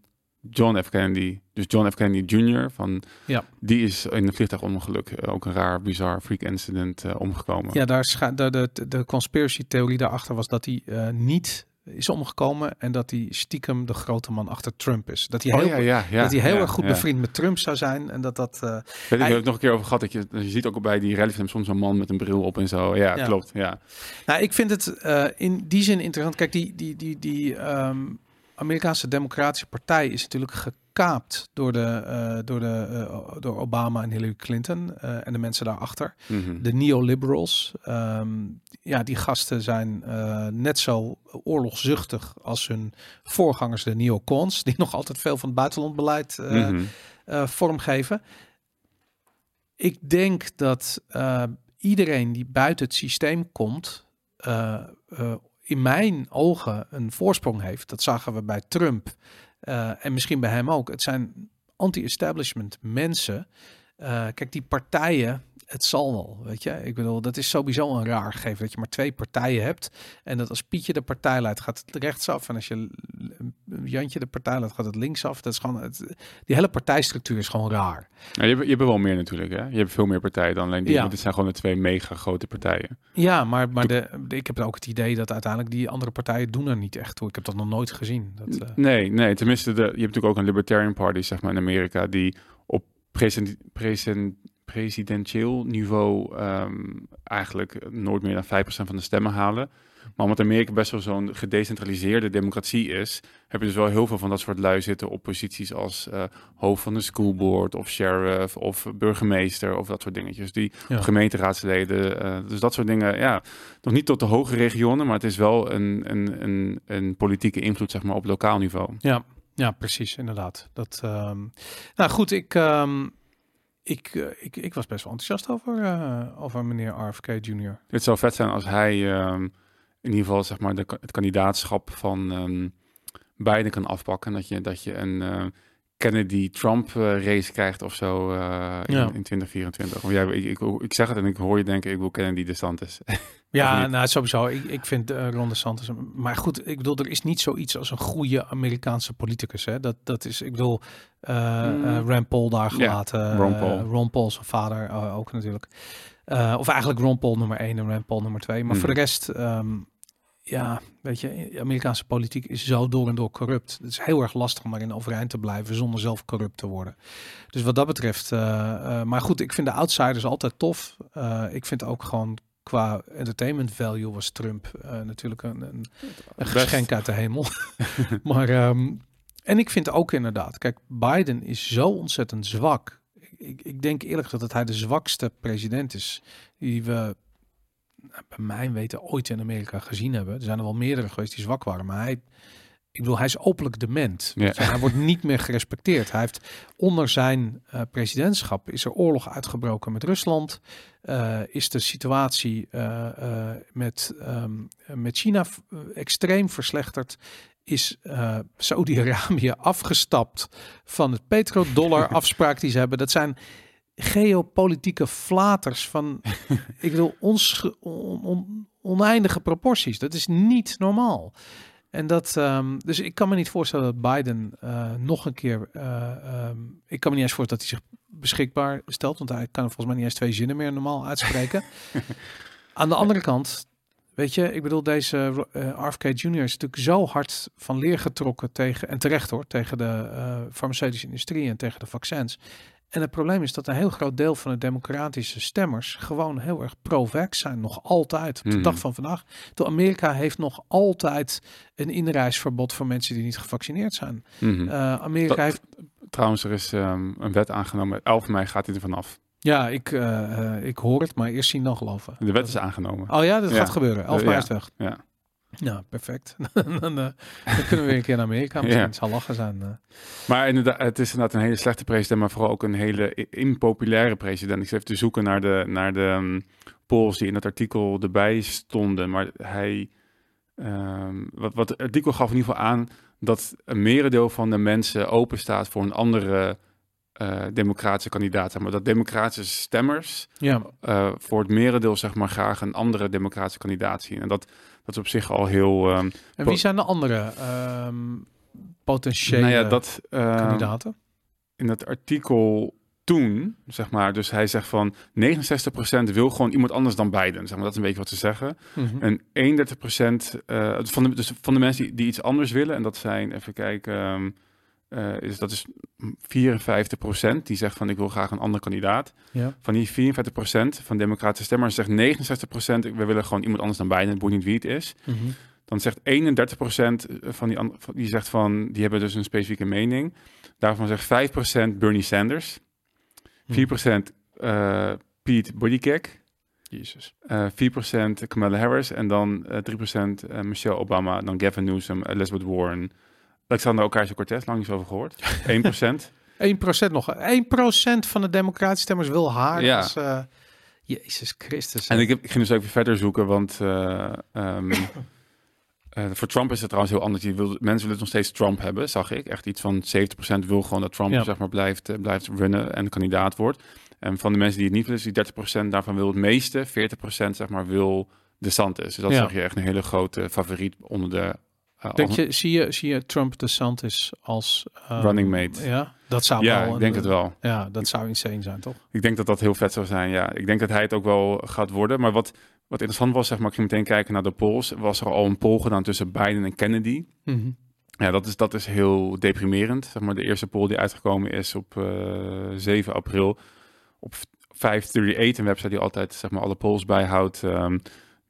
B: John F. Kennedy, dus John F. Kennedy Jr., van,
A: Ja.
B: die is in een vliegtuigongeluk, eh, ook een raar, bizar freak incident, eh, omgekomen.
A: Ja, daar scha- de, de, de conspiracy theorie daarachter was dat hij eh, niet is omgekomen en dat hij stiekem de grote man achter Trump is. Dat hij
B: Oh,
A: heel,
B: ja, ja, ja,
A: dat hij heel erg goed bevriend met Trump zou zijn en dat dat... eh,
B: Weet ik, we
A: Hij-
B: hebben het nog een keer over gehad. Dat je, je ziet ook bij die rally soms een man met een bril op en zo. Ja,
A: Ja.
B: klopt. Ja.
A: Nou, ik vind het eh, in die zin interessant. Kijk, die, die, die, die ehm, Amerikaanse Democratische Partij is natuurlijk gekaapt door, de, eh, door, de, eh, door Obama en Hillary Clinton eh, en de mensen daarachter.
B: Mhm.
A: De neoliberals. ehm, ja, die gasten zijn net zo oorlogzuchtig als hun voorgangers, de neocons, die (laughs) nog altijd veel van het buitenlandbeleid eh, vormgeven. Ik denk dat iedereen die buiten het systeem komt, eh, in mijn ogen een voorsprong heeft. Dat zagen we bij Trump eh, en misschien bij hem ook. Het zijn anti-establishment mensen. Eh, kijk, die partijen, het zal wel, weet je. Ik bedoel, dat is sowieso een raar gegeven dat je maar twee partijen hebt. En dat als Pietje de partij leidt, gaat het rechtsaf. En als je Jantje de partij leidt, gaat het linksaf. Dat is gewoon, het, die hele partijstructuur is gewoon raar.
B: Ja, je, hebt, je hebt wel meer natuurlijk, hè? Je hebt veel meer partijen dan alleen die.
A: Ja.
B: Dit zijn gewoon de twee mega grote partijen.
A: Ja, maar, maar de, ik heb ook het idee dat uiteindelijk die andere partijen doen er niet echt toe. Ik heb dat nog nooit gezien. Dat, eh,
B: Nee, nee, tenminste, de, je hebt natuurlijk ook een Libertarian Party, zeg maar, in Amerika, die op presen, presen, presidentieel niveau ehm, eigenlijk nooit meer dan 5% van de stemmen halen. Maar omdat Amerika best wel zo'n gedecentraliseerde democratie is, heb je dus wel heel veel van dat soort lui zitten op posities als eh, hoofd van de school board of sheriff of burgemeester of dat soort dingetjes. Die
A: Ja.
B: gemeenteraadsleden, eh, dus dat soort dingen, ja, nog niet tot de hoge regionen, maar het is wel een, een, een, een politieke invloed, zeg maar, op lokaal niveau.
A: Ja, ja, precies, inderdaad. Dat, ehm, nou goed, ik, ehm, ik, eh, ik, ik was best wel enthousiast over, eh, over meneer RFK Jr.
B: Het zou vet zijn als hij ehm, in ieder geval zeg maar de, het kandidaatschap van ehm Biden kan afpakken. Dat je, dat je een eh, Kennedy-Trump eh, race krijgt of zo eh, in,
A: Ja.
B: in 2024. Of jij, ik, ik, ik zeg het en ik hoor je denken, ik wil Kennedy de DeSantis. (laughs)
A: Ja, nou sowieso. Ik, ik vind uh, Ron DeSantis... Maar goed, ik bedoel, er is niet zoiets als een goede Amerikaanse politicus. Hè? Dat, dat is, ik bedoel,
B: Mm.
A: Rand Paul daar gelaten.
B: Ron Paul.
A: Ron Paul, zijn vader ook natuurlijk. Of eigenlijk Ron Paul nummer 1 en Rand Paul nummer 2. Maar
B: Mm.
A: voor de rest, ehm, ja, weet je, Amerikaanse politiek is zo door en door corrupt. Het is heel erg lastig om daarin overeind te blijven zonder zelf corrupt te worden. Dus wat dat betreft, eh, eh, maar goed, ik vind de outsiders altijd tof. Eh, ik vind ook gewoon qua entertainment value was Trump natuurlijk een, een, een geschenk uit de hemel. (laughs) maar, ehm, en ik vind ook inderdaad, kijk, Biden is zo ontzettend zwak. Ik, ik denk eerlijk gezegd dat hij de zwakste president is die we bij mijn weten ooit in Amerika gezien hebben. Er zijn er wel meerdere geweest die zwak waren, maar hij, ik bedoel, hij is openlijk dement.
B: Ja.
A: Je, Hij wordt niet meer gerespecteerd. Hij heeft onder zijn eh, presidentschap is er oorlog uitgebroken met Rusland. Eh, is de situatie eh, met, ehm, met China extreem verslechterd. Is Saudi-Arabië (laughs) afgestapt van het petrodollar afspraak die ze hebben. Dat zijn geopolitieke flaters van, (laughs) ik bedoel, ons on, on- oneindige proporties. Dat is niet normaal. En dat, ehm, dus ik kan me niet voorstellen dat Biden eh, nog een keer, eh, ehm, ik kan me niet eens voorstellen dat hij zich beschikbaar stelt, want hij kan volgens mij niet eens twee zinnen meer normaal uitspreken. (laughs) Aan de andere kant, weet je, ik bedoel, deze eh, RFK Jr. is natuurlijk zo hard van leer getrokken tegen, en terecht hoor, tegen de farmaceutische industrie en tegen de vaccins. En het probleem is dat een heel groot deel van de democratische stemmers gewoon heel erg pro-vax zijn. Nog altijd, op de
B: Mhm.
A: dag van vandaag. Terwijl Amerika heeft nog altijd een inreisverbod voor mensen die niet gevaccineerd zijn.
B: Mhm.
A: Eh, Amerika
B: Dat-
A: heeft...
B: Trouwens, er is ehm, een wet aangenomen. 11 mei gaat hij er vanaf.
A: Ja, ik, eh, eh, ik hoor het, maar eerst zien dan geloven.
B: De wet is aangenomen.
A: Oh ja, dat
B: Ja.
A: gaat gebeuren. 11
B: Eh,
A: mei
B: ja.
A: is weg.
B: Ja.
A: Ja, perfect. (laughs) dan, eh, dan kunnen we weer een keer naar Amerika. (laughs) Misschien
B: Ja.
A: het zal lachen zijn. eh.
B: Maar inderdaad, het is inderdaad een hele slechte president, maar vooral ook een hele impopulaire president. Ik zit even te zoeken naar de, naar de um, polls die in het artikel erbij stonden. Maar hij, ehm, wat, wat het artikel gaf in ieder geval aan dat een merendeel van de mensen open staat voor een andere eh, democratische kandidaat. Maar dat democratische stemmers
A: Ja,
B: eh, voor het merendeel zeg maar graag een andere democratische kandidaat zien. En dat, dat is op zich al heel... ehm,
A: en wie zijn de andere ehm, potentiële
B: nou ja, dat, ehm,
A: kandidaten?
B: in dat artikel toen, zeg maar, dus hij zegt van 69% wil gewoon iemand anders dan Biden. Zeg maar, dat is een beetje wat ze zeggen.
A: Mhm.
B: En 31% eh, van, de, dus van de mensen die, die iets anders willen, en dat zijn, even kijken, eh, is, dat is 54% die zegt van ik wil graag een andere kandidaat.
A: Ja.
B: Van die 54% van democratische stemmers zegt 69% we willen gewoon iemand anders dan Biden, het boeit niet wie het is.
A: Mhm.
B: Dan zegt 31% van die, die zegt van, die hebben dus een specifieke mening. Daarvan zegt 5% Bernie Sanders, 4% eh Pete Buttigieg,
A: Jezus.
B: eh 4% Kamala Harris en dan eh 3% eh, Michelle Obama, dan Gavin Newsom, Elizabeth Warren, Alexander Ocasio-Cortez, lang niet zo over gehoord. (laughs) 1%.
A: 1% nog. 1% van de democratische stemmers wil haar
B: Ja.
A: als... eh, Jezus Christus.
B: En ik, heb, ik ging dus even verder zoeken, want uh, um, uh, voor Trump is het trouwens heel anders. Die wil, mensen willen nog steeds Trump hebben, zag ik. Echt iets van 70% wil gewoon dat Trump
A: Ja.
B: zeg maar, blijft, uh, blijft runnen en kandidaat wordt. En van de mensen die het niet willen, is die 30% daarvan wil het meeste. 40% zeg maar wil DeSantis. Dus dat
A: Ja.
B: zag je echt een hele grote favoriet onder de
A: Denk je, zie je, zie je Trump de Santis als ehm,
B: running mate.
A: Ja, dat zou
B: Ja,
A: wel.
B: ik
A: een-
B: denk het wel.
A: Ja, dat zou insane zijn, toch?
B: Ik denk dat dat heel vet zou zijn, ja. Ik denk dat hij het ook wel gaat worden. Maar wat, wat interessant was, zeg maar, ik ging meteen kijken naar de polls. Was er al een poll gedaan tussen Biden en Kennedy.
A: Mhm.
B: Ja, dat is, dat is heel deprimerend. Zeg maar, de eerste poll die uitgekomen is op eh 7 april. Op 538, een website die altijd zeg maar, alle polls bijhoudt. ehm,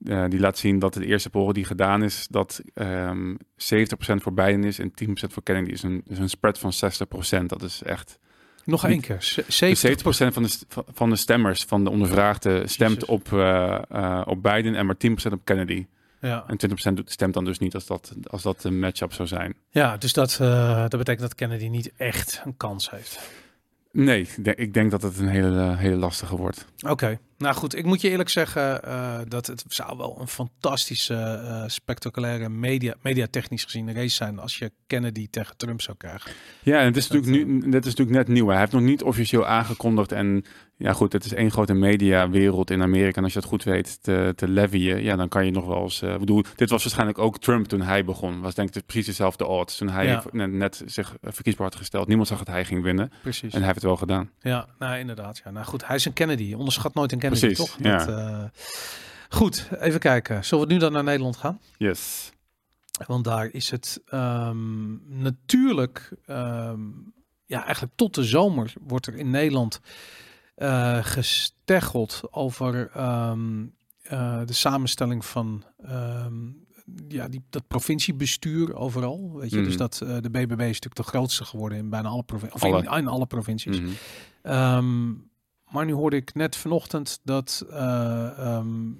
B: eh, die laat zien dat de eerste poll die gedaan is, dat ehm 70% voor Biden is en 10% voor Kennedy. is een, is een spread van 60%. Dat is echt
A: Nog één keer. Z-
B: dus
A: 70
B: 70% van de, van- de stemmers, van de ondervraagden, stemt op, eh, eh, op Biden en maar 10% op Kennedy.
A: Ja.
B: En 20% doet- stemt dan dus niet als dat, als dat een match-up zou zijn.
A: ja, dus dat, dat betekent dat Kennedy niet echt een kans heeft.
B: Nee, ik denk, ik denk dat het een hele, hele lastige wordt.
A: Oké, nou goed, ik moet je eerlijk zeggen eh, dat het zou wel een fantastische, eh, spectaculaire media, mediatechnisch gezien race zijn als je Kennedy tegen Trump zou krijgen.
B: Ja, en het is
A: Dat,
B: natuurlijk nu, dit is natuurlijk net nieuw. Hij heeft nog niet officieel aangekondigd. En ja, goed, het is één grote mediawereld in Amerika. En als je dat goed weet te, te levyen, ja, dan kan je nog wel eens. eh, ik bedoel, dit was waarschijnlijk ook Trump toen hij begon. Was denk ik precies dezelfde odds. Toen hij
A: Ja.
B: net, net zich verkiesbaar had gesteld. Niemand zag dat hij ging winnen.
A: Precies.
B: En hij heeft het wel gedaan.
A: Ja, nou inderdaad. Ja. Nou goed, hij is een Kennedy. Onderschat nooit een Kennedy,
B: Precies,
A: toch?
B: ja.
A: Dat, eh, goed, even kijken. Zullen we nu dan naar Nederland gaan?
B: Yes.
A: Want daar is het ehm, natuurlijk, ehm, ja, eigenlijk tot de zomer wordt er in Nederland eh gesteggeld over ehm, eh, de samenstelling van ja, die, dat provinciebestuur overal. Weet je,
B: Mhm.
A: dus dat eh, de BBB is natuurlijk de grootste geworden in bijna alle provincies. Of in,
B: Alle.
A: in alle provincies.
B: Mhm.
A: Maar nu hoorde ik net vanochtend dat eh, ehm,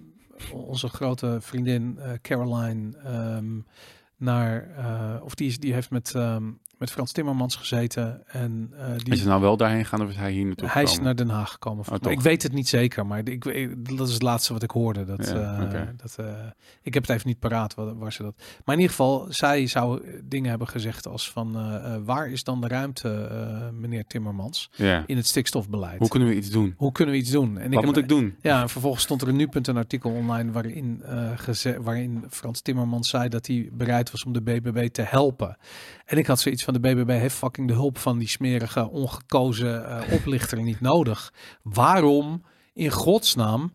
A: onze grote vriendin eh, Caroline ehm, naar, eh, of die, is, die heeft met, ehm, met Frans Timmermans gezeten en eh, die,
B: Is hij nou wel daarheen gaan of is hij hier naartoe
A: hij is naar Den Haag gekomen.
B: Oh,
A: ik weet het niet zeker, maar ik, ik- dat is het laatste wat ik hoorde. Dat,
B: Ja,
A: eh, dat, eh, ik heb het even niet paraat waar, waar ze dat. Maar in ieder geval, zij zou dingen hebben gezegd als van waar is dan de ruimte, meneer Timmermans,
B: Ja.
A: in het stikstofbeleid?
B: Hoe kunnen we iets doen?
A: Hoe kunnen we iets doen? En
B: Wat
A: heb-
B: moet ik doen?
A: Ja, en vervolgens stond er een nu.nl een artikel online waarin, waarin Frans Timmermans zei dat hij bereid was om de BBB te helpen. En ik had zoiets van de BBB heeft fucking de hulp van die smerige, ongekozen eh, oplichter niet nodig. Waarom in godsnaam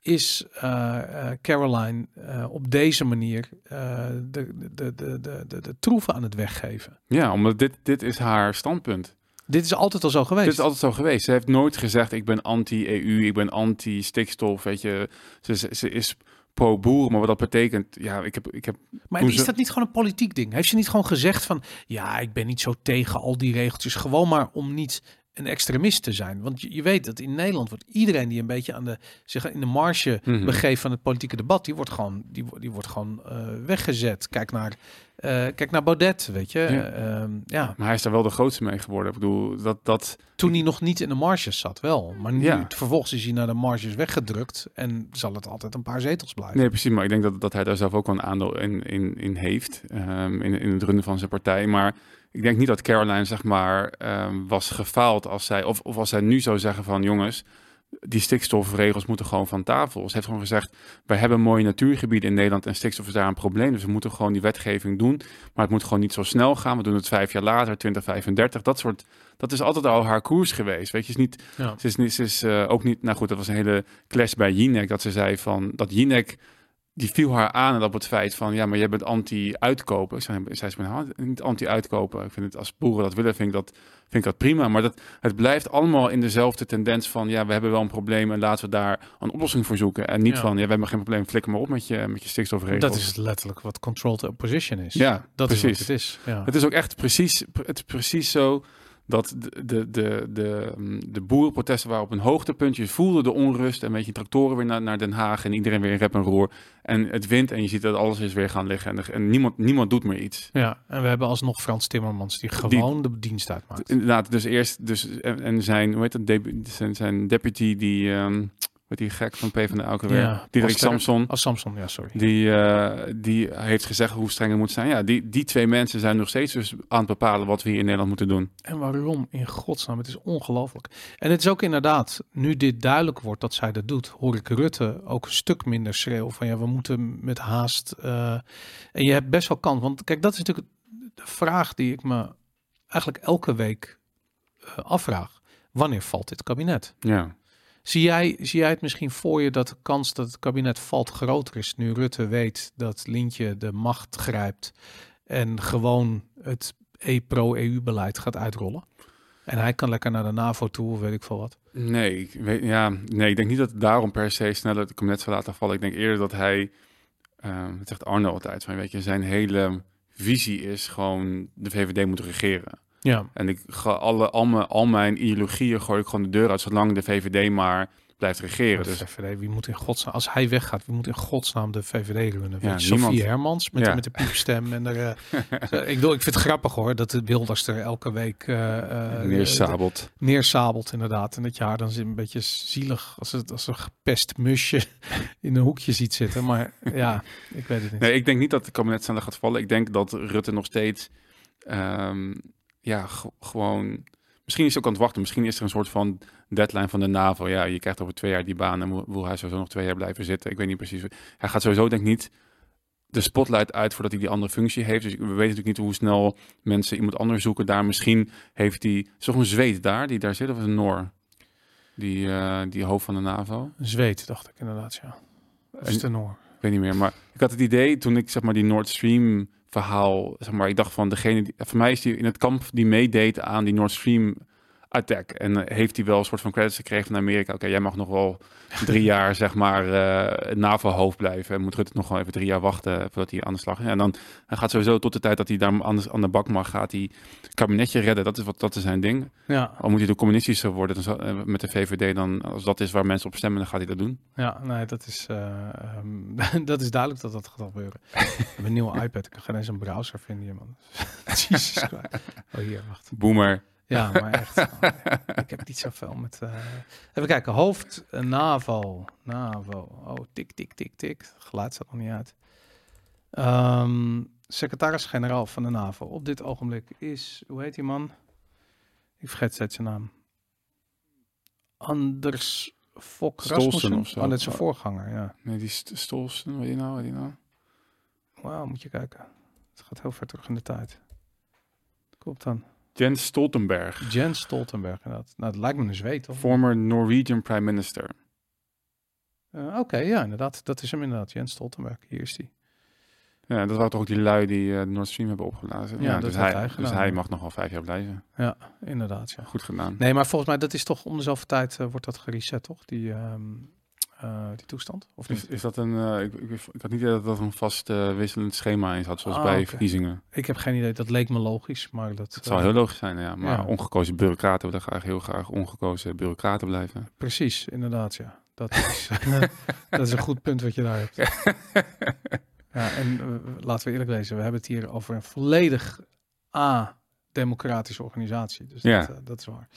A: is eh, eh, Caroline op deze manier de, de, de, de, de, de troeven aan het weggeven?
B: Ja, omdat dit, dit is haar standpunt.
A: Dit is altijd al zo geweest.
B: Dit is altijd zo geweest. Ze heeft nooit gezegd, ik ben anti-EU, ik ben anti-stikstof, weet je. Ze, ze, ze is pro-boer, maar wat dat betekent, ja, ik heb... Ik heb
A: Maar is
B: ze-
A: dat niet gewoon een politiek ding? Heeft ze niet gewoon gezegd van, ja, ik ben niet zo tegen al die regeltjes, gewoon maar om niet een extremist te zijn? Want je, je weet dat in Nederland wordt iedereen die een beetje aan de, zich in de marge
B: Mhm.
A: begeeft van het politieke debat, die wordt gewoon, die, die wordt gewoon eh, weggezet. Kijk naar, eh, kijk naar Baudet, weet je.
B: Ja.
A: Ehm, ja,
B: Maar hij is daar wel de grootste mee geworden. Ik bedoel, dat, dat,
A: toen hij nog niet in de marges zat, wel. Maar nu,
B: Ja.
A: vervolgens is hij naar de marges weggedrukt en zal het altijd een paar zetels blijven.
B: Nee, precies. Maar ik denk dat, dat hij daar zelf ook wel een aandeel in, in, in heeft. ehm, in, in het runnen van zijn partij. Maar ik denk niet dat Caroline, zeg maar, ehm, was gefaald als zij... Of, of als zij nu zou zeggen van, jongens... Die stikstofregels moeten gewoon van tafel. Ze heeft gewoon gezegd, wij hebben mooie natuurgebieden in Nederland en stikstof is daar een probleem. Dus we moeten gewoon die wetgeving doen. Maar het moet gewoon niet zo snel gaan. We doen het vijf jaar later, 2035. Dat soort, dat is altijd al haar koers geweest. Weet je, is niet,
A: Ja.
B: ze is, niet, ze is eh, ook niet, nou goed, dat was een hele clash bij Jinek, dat ze zei van, dat Jinek, die viel haar aan op het feit van, ja, maar jij bent anti-uitkopen. Ik zei, zei ze, nou, niet anti-uitkopen. Ik vind het, als boeren dat willen, vind ik dat, vind ik dat prima. Maar dat, het blijft allemaal in dezelfde tendens van, ja, we hebben wel een probleem en laten we daar een oplossing voor zoeken. En niet
A: Ja.
B: van, ja, we hebben geen probleem, flikker maar op met je, met je stikstofregels.
A: Dat is letterlijk wat controlled opposition is.
B: Ja,
A: dat is
B: precies.
A: wat het is. Ja.
B: Het is ook echt precies, het is precies zo dat de, de, de, de, mm, de boerenprotesten waren op een hoogtepunt. Je voelde de onrust en weet je, tractoren weer naar, naar Den Haag en iedereen weer in rep en roer. En het wint en je ziet dat alles is weer gaan liggen en, er- en niemand, niemand doet meer iets.
A: Ja, en we hebben alsnog Frans Timmermans die gewoon de dienst uitmaakt.
B: Inderdaad, dus eerst, dus, en, en zijn, hoe heet dat, zijn, zijn deputy, die, ehm, Met die gek van PvdA ook alweer.
A: Ja,
B: Diederik. Samson.
A: Als Samson, ja, sorry.
B: Die, eh, die heeft gezegd hoe streng het moet zijn. Ja, die, die twee mensen zijn nog steeds dus aan het bepalen wat we hier in Nederland moeten doen.
A: En waarom in godsnaam? Het is ongelooflijk. En het is ook inderdaad, nu dit duidelijk wordt dat zij dat doet, hoor ik Rutte ook een stuk minder schreeuwen van ja, we moeten met haast. eh, en je hebt best wel kans, want kijk, dat is natuurlijk de vraag die ik me eigenlijk elke week eh, afvraag. Wanneer valt dit kabinet?
B: Ja.
A: Zie jij, zie jij het misschien voor je dat de kans dat het kabinet valt groter is nu Rutte weet dat Lintje de macht grijpt en gewoon het e-pro-EU-beleid gaat uitrollen? En hij kan lekker naar de NAVO toe, of weet ik veel wat.
B: Nee, ik weet, ja, nee, ik denk niet dat het daarom per se sneller het kabinet zal laten vallen. Ik denk eerder dat hij, ehm dat zegt Arno altijd, van weet je, zijn hele visie is gewoon de VVD moet regeren.
A: Ja,
B: En ik ga alle, al, mijn, al mijn ideologieën gooi ik gewoon de deur uit, zolang de VVD maar blijft regeren.
A: de
B: Dus
A: VVD, wie moet in godsnaam, als hij weggaat, wie moet in godsnaam de VVD runnen?
B: Ja, niemand.
A: Hermans met,
B: Ja.
A: met de piepstem. En er, (laughs) eh, ik, bedoel, ik vind het grappig hoor, dat de Wilders er elke week eh, eh,
B: neersabelt.
A: neersabelt inderdaad. En dat je haar dan zit een beetje zielig als, het, als een gepest musje (laughs) in een hoekje ziet zitten. Maar ja, ik weet het niet.
B: Nee, ik denk niet dat het kabinet sneller gaat vallen. Ik denk dat Rutte nog steeds, ehm, ja, gewoon... Misschien is hij ook aan het wachten. Misschien is er een soort van deadline van de NAVO. Ja, je krijgt over twee jaar die baan en wil- hij sowieso nog twee jaar blijven zitten. Ik weet niet precies. Hij gaat sowieso denk ik niet de spotlight uit voordat hij die andere functie heeft. Dus we weten natuurlijk niet hoe snel mensen iemand anders zoeken daar. Misschien heeft hij... Toch een Zweed daar, die daar zit, of een Noor? Die, eh, die hoofd van de NAVO?
A: Een zweet, dacht ik inderdaad, ja. Is de Noor.
B: Ik weet niet meer, maar ik had het idee toen ik zeg maar die Nord Stream verhaal, zeg maar, ik dacht van degene die, voor mij is die in het kamp die meedeed aan die Nord Stream attack en eh, heeft hij wel een soort van credits gekregen van Amerika. Oké, jij mag nog wel drie (laughs) jaar zeg maar eh NAVO-hoofd blijven en moet Rutte nog wel even drie jaar wachten voordat hij aan de slag is. En dan hij gaat sowieso tot de tijd dat hij daar anders aan de bak mag, gaat hij kabinetje redden. Dat is wat dat is zijn ding.
A: Ja,
B: Al moet hij de communistische worden dan zal- eh, met de VVD, dan als dat is waar mensen op stemmen, dan gaat hij dat doen.
A: ja, nee, dat is, eh, ehm, (laughs) dat is duidelijk dat dat gaat gebeuren. (laughs) ik heb een nieuwe iPad, ik kan geen eens een browser vinden hier, man. Oh, hier, wacht.
B: Boomer.
A: Ja, (laughs) maar echt. oh. Ik heb niet zoveel met. eh, Even kijken. Hoofd eh, NAVO. NAVO. Oh, tik, tik, tik, tik. Geluid staat nog niet uit. Ehm, Secretaris-generaal van de NAVO op dit ogenblik is. Hoe heet die man? Ik vergeet steeds zijn naam. Anders Fok
B: Stolsen of zo.
A: Oh, dat is zijn voorganger, ja.
B: Nee, die St- Stolsen, weet je nou, weet je nou?
A: Wauw, moet je kijken. Het gaat heel ver terug in de tijd. Klopt dan.
B: Jens Stoltenberg,
A: Jens Stoltenberg, inderdaad. Nou, het lijkt me een zweet, toch?
B: former Norwegian Prime Minister.
A: Eh, Oké, ja, inderdaad. Dat is hem inderdaad. Jens Stoltenberg. Hier is die.
B: Ja, dat waren toch ook die lui die eh Nord Stream hebben opgeblazen.
A: Ja,
B: Ja,
A: dat
B: dus, hij,
A: hij
B: dus hij mag nog wel vijf jaar blijven.
A: Ja, inderdaad. Ja.
B: Goed gedaan.
A: Nee, maar volgens mij dat is toch om de zoveel tijd eh, wordt dat gereset, toch? Die, ehm, eh, die toestand? Of
B: Is, is dat een, eh, ik, ik, ik had niet idee dat dat een vast eh, wisselend schema is had, zoals
A: Ah,
B: bij verkiezingen.
A: Ik heb geen idee. Dat leek me logisch, maar dat.
B: Het zou heel logisch zijn, ja. Maar
A: ja.
B: ongekozen bureaucraten willen graag heel graag ongekozen bureaucraten blijven.
A: Precies, inderdaad, ja. Dat (laughs) is, (laughs) dat is een goed punt wat je daar hebt. (laughs) Ja, en laten we eerlijk wezen, we hebben het hier over een volledig A-democratische organisatie. Dus
B: Ja.
A: dat, dat is waar.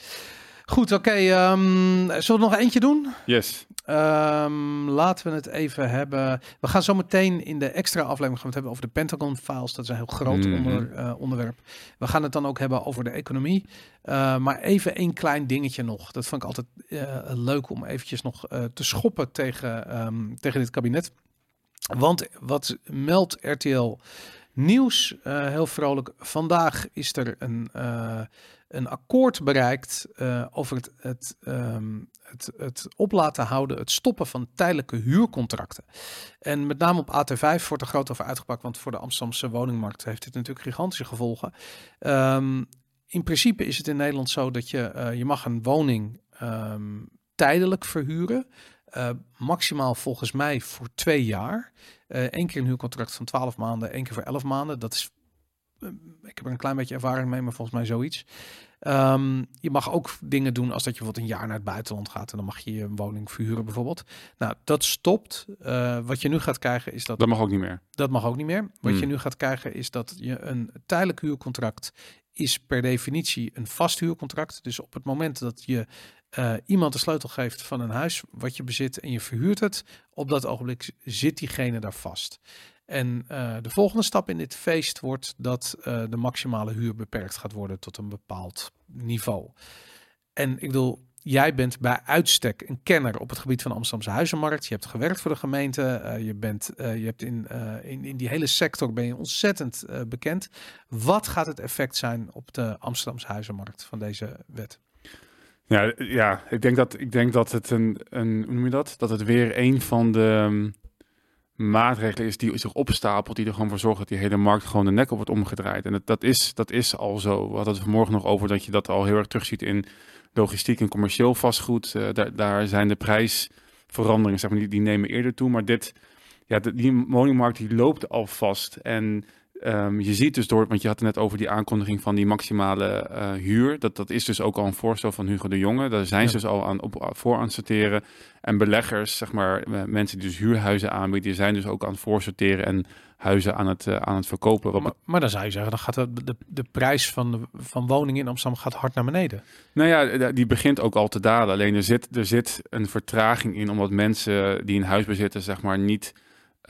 A: Goed, oké. ehm, zullen we nog eentje doen?
B: Yes.
A: Ehm, laten we het even hebben. We gaan zo meteen in de extra aflevering gaan we het hebben over de Pentagon Files. Dat is een heel groot
B: Mhm.
A: onder, eh, onderwerp. We gaan het dan ook hebben over de economie. Eh, maar even één klein dingetje nog. Dat vond ik altijd eh, leuk om eventjes nog te schoppen tegen, ehm, tegen dit kabinet. Want wat meldt RTL Nieuws heel vrolijk. Vandaag is er een, een akkoord bereikt eh, over het, het, ehm, het, het op laten houden, het stoppen van tijdelijke huurcontracten. En met name op AT5 wordt er groot over uitgepakt, want voor de Amsterdamse woningmarkt heeft dit natuurlijk gigantische gevolgen. Ehm, in principe is het in Nederland zo dat je, eh, je mag een woning ehm, tijdelijk verhuren. Eh, maximaal volgens mij voor twee jaar. Eén keer een huurcontract van 12 maanden, één keer voor 11 maanden. Dat is, ik heb er een klein beetje ervaring mee, maar volgens mij zoiets. Ehm, je mag ook dingen doen als dat je bijvoorbeeld een jaar naar het buitenland gaat en dan mag je je woning verhuren bijvoorbeeld. Nou, dat stopt. Eh, wat je nu gaat krijgen is dat
B: Dat mag ook niet meer.
A: dat mag ook niet meer. Wat
B: Hmm.
A: je nu gaat krijgen is dat je een tijdelijk huurcontract is per definitie een vasthuurcontract. Dus op het moment dat je uh, iemand de sleutel geeft van een huis wat je bezit en je verhuurt het, op dat ogenblik zit diegene daar vast. En uh, de volgende stap in dit feest wordt dat uh, de maximale huur beperkt gaat worden tot een bepaald niveau. En ik bedoel, jij bent bij uitstek een kenner op het gebied van de Amsterdamse huizenmarkt. Je hebt gewerkt voor de gemeente. Uh, je, bent, je hebt in, in, in die hele sector ben je ontzettend bekend. Wat gaat het effect zijn op de Amsterdamse huizenmarkt van deze wet?
B: Ja, ja ik, denk dat, ik denk dat het een, een hoe noem je dat? Dat het weer een van de um, maatregelen is die zich opstapelt, die er gewoon voor zorgt dat die hele markt gewoon de nek op wordt omgedraaid. En dat, dat, is, dat is al zo. We hadden het vanmorgen nog over dat je dat al heel erg terugziet in logistiek en commercieel vastgoed. Uh, daar, daar zijn de prijsveranderingen, zeg maar, die, nemen eerder toe. Maar dit, ja, die woningmarkt die loopt al vast. En um, je ziet dus door, want je had het net over die aankondiging van die maximale uh, huur. Dat, dat is dus ook al een voorstel van Hugo de Jonge. Daar zijn ja. ze dus al aan, op, voor aan het sorteren. En beleggers, zeg maar, mensen die dus huurhuizen aanbieden, die zijn dus ook aan het voorsorteren en huizen aan het, uh, aan het verkopen.
A: Maar, maar, dan zou je zeggen, dan gaat de, de, de prijs van, de, van woningen in Amsterdam gaat hard naar beneden.
B: Nou ja, die begint ook al te dalen. Alleen er zit, er zit een vertraging in, omdat mensen die een huis bezitten, zeg maar, niet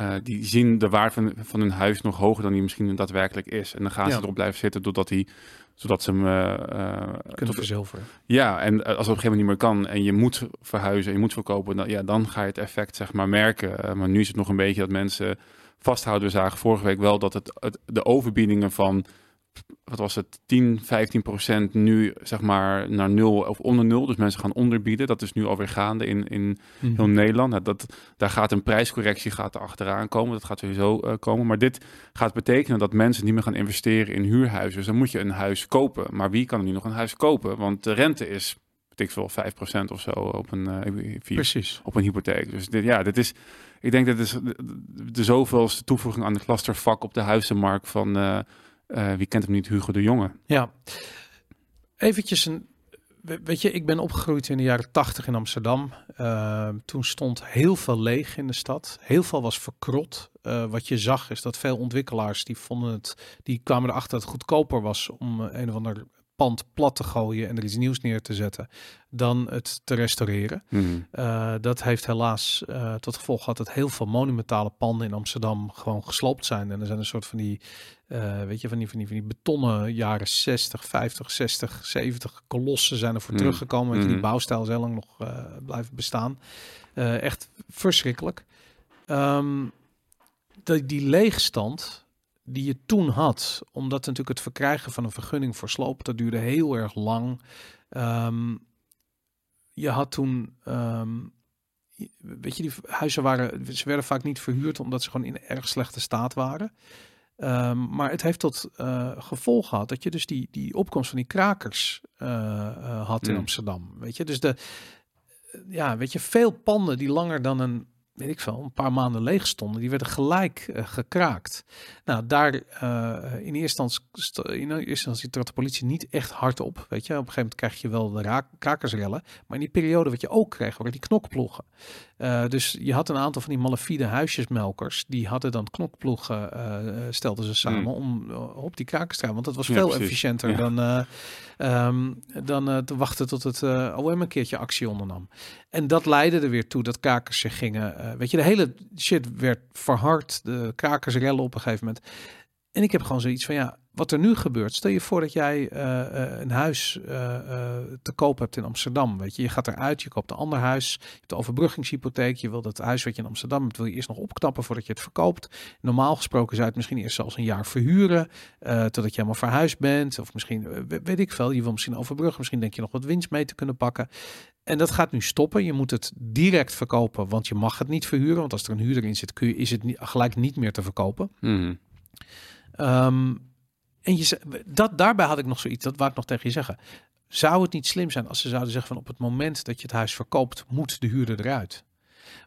B: uh, die zien de waarde van, van hun huis nog hoger dan die misschien daadwerkelijk is. En dan gaan ja. ze erop blijven zitten doordat die, zodat ze hem uh,
A: kunnen tot, verzilveren.
B: Ja, en als het op een gegeven moment niet meer kan en je moet verhuizen, je moet verkopen, dan, ja, dan ga je het effect zeg maar merken. Uh, maar nu is het nog een beetje dat mensen vasthouden. We zagen vorige week wel dat het, het de overbiedingen van wat was het, 10, 15 procent nu zeg maar naar nul of onder nul. Dus mensen gaan onderbieden. Dat is nu alweer gaande in, in mm -hmm. heel Nederland. Nou, dat, daar gaat een prijscorrectie gaat er achteraan komen. Dat gaat sowieso uh, komen. Maar dit gaat betekenen dat mensen niet meer gaan investeren in huurhuizen. Dus dan moet je een huis kopen. Maar wie kan er nu nog een huis kopen? Want de rente is, ik veel, 5 procent of zo op een, uh, vier,
A: Precies.
B: op een hypotheek. Dus dit, ja, dit is... Ik denk dat het is de, de zoveelste toevoeging aan de clustervak op de huizenmarkt van... Uh, uh, wie kent hem niet, Hugo de Jonge.
A: Ja, eventjes een... Weet je, ik ben opgegroeid in de jaren tachtig in Amsterdam. Uh, toen stond heel veel leeg in de stad. Heel veel was verkrot. Uh, wat je zag is dat veel ontwikkelaars die vonden het, die kwamen erachter dat het goedkoper was om een of ander pand plat te gooien en er iets nieuws neer te zetten dan het te restaureren.
B: Mm.
A: Uh, dat heeft helaas uh, tot gevolg gehad dat heel veel monumentale panden in Amsterdam gewoon gesloopt zijn. En er zijn een soort van die, uh, weet je, van die, van die, van die betonnen jaren 60, 50, 60, 70 kolossen zijn er voor mm. teruggekomen. Mm. Die bouwstijl is heel lang nog blijven bestaan. echt verschrikkelijk. Um, de, die leegstand die je toen had, omdat natuurlijk het verkrijgen van een vergunning voor sloop, dat duurde heel erg lang. Um, je had toen, um, weet je, die huizen waren, ze werden vaak niet verhuurd omdat ze gewoon in erg slechte staat waren. Um, maar het heeft tot uh, gevolg gehad dat je dus die, die opkomst van die krakers uh, uh, had in mm. Amsterdam. Weet je, dus de, ja, weet je, veel panden die langer dan een weet ik veel, een paar maanden leeg stonden, die werden gelijk uh, gekraakt. Nou, daar uh, in, eerste instantie, in trad de politie niet echt hard op. Weet je, op een gegeven moment krijg je wel de raak, krakersrellen. Maar in die periode wat je ook kreeg, waren die knokploegen. Uh, dus je had een aantal van die malafide huisjesmelkers, die hadden dan knokploegen, stelden ze samen mm. om op die gaan. Want dat was veel efficiënter ja. dan, um, dan te wachten tot het OM een keertje actie ondernam. En dat leidde er weer toe dat krakers zich gingen uh, weet je, de hele shit werd verhard. De krakers rellen op een gegeven moment. En ik heb gewoon zoiets van, ja, wat er nu gebeurt. Stel je voor dat jij uh, uh, een huis uh, te koop hebt in Amsterdam. Weet je, je gaat eruit, je koopt een ander huis. Je hebt de overbruggingshypotheek. Je wilt het huis wat je in Amsterdam hebt, wil je eerst nog opknappen voordat je het verkoopt. Normaal gesproken zou je het misschien eerst zelfs een jaar verhuren. totdat je helemaal verhuisd bent. Of misschien, weet ik veel, je wil misschien overbruggen. Misschien denk je nog wat winst mee te kunnen pakken. En dat gaat nu stoppen. Je moet het direct verkopen, want je mag het niet verhuren. Want als er een huurder in zit, kun je, is het niet, gelijk niet meer te verkopen.
B: Mm.
A: Um, en je, dat, daarbij had ik nog zoiets, dat wou ik nog tegen je zeggen. Zou het niet slim zijn als ze zouden zeggen van op het moment dat je het huis verkoopt, moet de huurder eruit?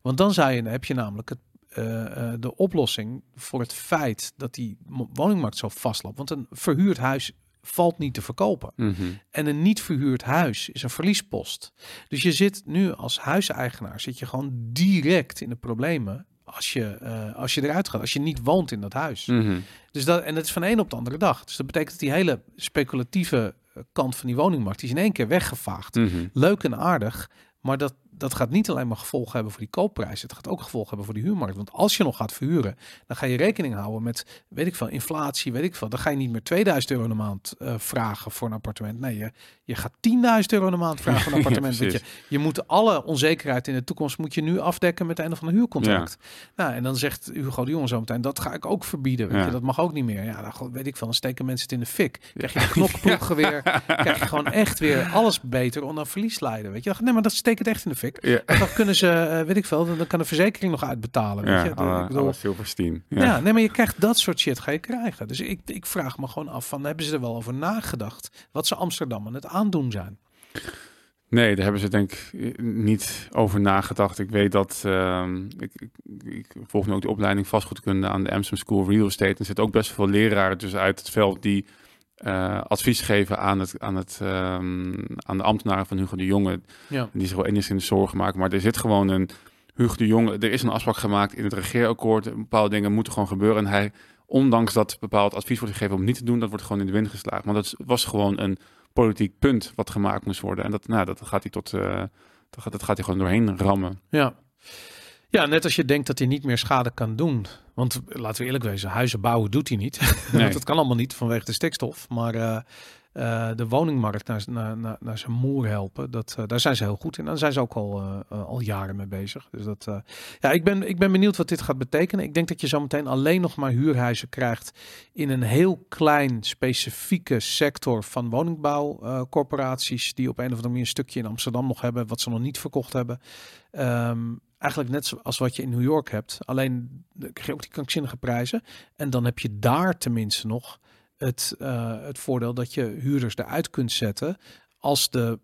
A: Want dan zou je, heb je namelijk het, uh, de oplossing voor het feit dat die woningmarkt zo vastloopt. Want een verhuurd huis valt niet te verkopen.
B: Mm -hmm.
A: En een niet verhuurd huis is een verliespost. Dus je zit nu als huiseigenaar zit je gewoon direct in de problemen als je, eh, als je eruit gaat, als je niet woont in dat huis.
B: Mhm.
A: Dus dat, en dat is van de een op de andere dag. Dus dat betekent dat die hele speculatieve eh, kant van die woningmarkt, die is in één keer weggevaagd.
B: Mhm.
A: Leuk en aardig, maar dat, dat gaat niet alleen maar gevolgen hebben voor die koopprijs. Het gaat ook gevolgen hebben voor die huurmarkt. Want als je nog gaat verhuren, dan ga je rekening houden met, weet ik veel, inflatie, weet ik veel. Dan ga je niet meer 2000 euro een maand eh, vragen voor een appartement. Nee, je, je gaat 10.000 euro een maand vragen voor een
B: Ja, (laughs)
A: appartement. Want je, je moet alle onzekerheid in de toekomst moet je nu afdekken met een of ander huurcontract. Nou, en dan zegt Hugo de Jonge zo meteen, dat ga ik ook verbieden. Weet
B: Ja.
A: je, dat mag ook niet meer. Ja, dan weet ik veel, dan steken mensen het in de fik. Krijg je een knokploeg weer, (laughs) krijg je gewoon echt weer alles beter onder verlies leiden. Weet je, nee, maar dat steekt het echt in de fik.
B: Ja,
A: En dan kunnen ze, eh, weet ik veel, dan kan de verzekering nog uitbetalen. Weet
B: ja,
A: je? ik bedoel,
B: Silverstein.
A: ja.
B: Ja.
A: nee, maar je krijgt dat soort shit ga je krijgen. Dus ik, ik vraag me gewoon af van, hebben ze er wel over nagedacht? Wat ze Amsterdam aan het aandoen zijn?
B: Nee, daar hebben ze denk ik niet over nagedacht. Ik weet dat, ehm, ik, ik, ik volg nu ook de opleiding vastgoedkunde aan de Amsterdam School of Real Estate. Er zitten ook best veel leraren dus uit het veld die eh, advies geven aan, het, aan, het, ehm, aan de ambtenaren van Hugo de Jonge.
A: Ja.
B: Die zich wel enigszins zorgen maken. Maar er zit gewoon een Hugo de Jonge. Er is een afspraak gemaakt in het regeerakkoord. Bepaalde dingen moeten gewoon gebeuren. En hij, ondanks dat bepaald advies wordt gegeven om niet te doen, dat wordt gewoon in de wind geslagen. Maar dat was gewoon een politiek punt wat gemaakt moest worden. En dat, nou, dat gaat hij tot. eh, dat, gaat, dat gaat hij gewoon doorheen rammen.
A: Ja. Ja, net als je denkt dat hij niet meer schade kan doen. Want laten we eerlijk wezen, huizen bouwen doet hij niet. (laughs)
B: Nee.
A: Want dat kan allemaal niet vanwege de stikstof. Maar eh, eh, de woningmarkt naar, naar, naar, naar zijn moer helpen, dat, eh, daar zijn ze heel goed in. Daar zijn ze ook al, al jaren mee bezig. Dus dat, ja, ik ben, ik ben benieuwd wat dit gaat betekenen. Ik denk dat je zometeen alleen nog maar huurhuizen krijgt in een heel klein specifieke sector van woningbouwcorporaties die op een of andere manier een stukje in Amsterdam nog hebben, wat ze nog niet verkocht hebben. Ehm, eigenlijk net zoals wat je in New York hebt. Alleen krijg je ook die krankzinnige prijzen. En dan heb je daar tenminste nog het, eh, het voordeel dat je huurders eruit kunt zetten als de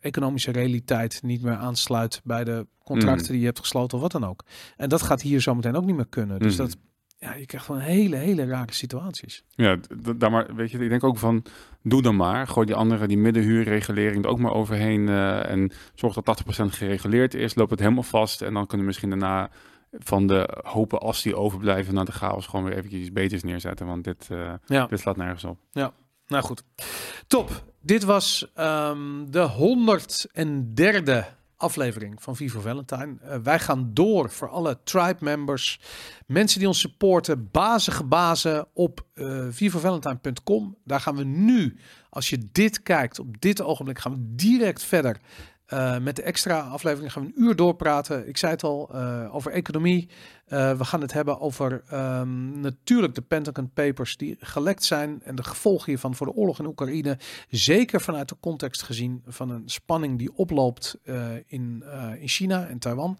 A: economische realiteit niet meer aansluit bij de contracten
B: Mm.
A: die je hebt gesloten of wat dan ook. En dat gaat hier zometeen ook niet meer kunnen. Dus
B: Mhm.
A: dat, ja, je krijgt gewoon hele, hele rare situaties.
B: Ja, d- d- daar maar, weet je, ik denk ook van, doe dan maar. Gooi die andere, die middenhuurregulering er ook maar overheen. eh, en zorg dat 80% gereguleerd is. Loop het helemaal vast. En dan kunnen we misschien daarna van de hopen as die overblijven naar de chaos gewoon weer eventjes iets beters neerzetten. Want dit, eh,
A: Ja.
B: dit slaat nergens op.
A: Nou goed. Top. Dit was ehm, de 103e aflevering van Vivo Valentine. Eh, wij gaan door voor alle tribe members. Mensen die ons supporten. Bazige bazen op eh vivovalentine.com. Daar gaan we nu, als je dit kijkt, op dit ogenblik gaan we direct verder. Eh, met de extra aflevering gaan we een uur doorpraten. Ik zei het al, eh, over economie. Eh, we gaan het hebben over ehm, natuurlijk de Pentagon Papers die gelekt zijn en de gevolgen hiervan voor de oorlog in Oekraïne. Zeker vanuit de context gezien van een spanning die oploopt in, in China en Taiwan.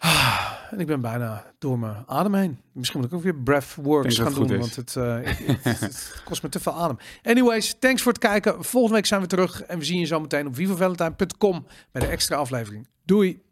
A: (sighs) En ik ben bijna door mijn adem heen. Misschien moet ik ook weer breathworks gaan doen, want het, eh, ik- het, het (laughs) kost me te veel adem. Anyways, thanks voor het kijken. Volgende week zijn we terug en we zien je zo meteen op vivovalentine.com bij de extra aflevering. Doei!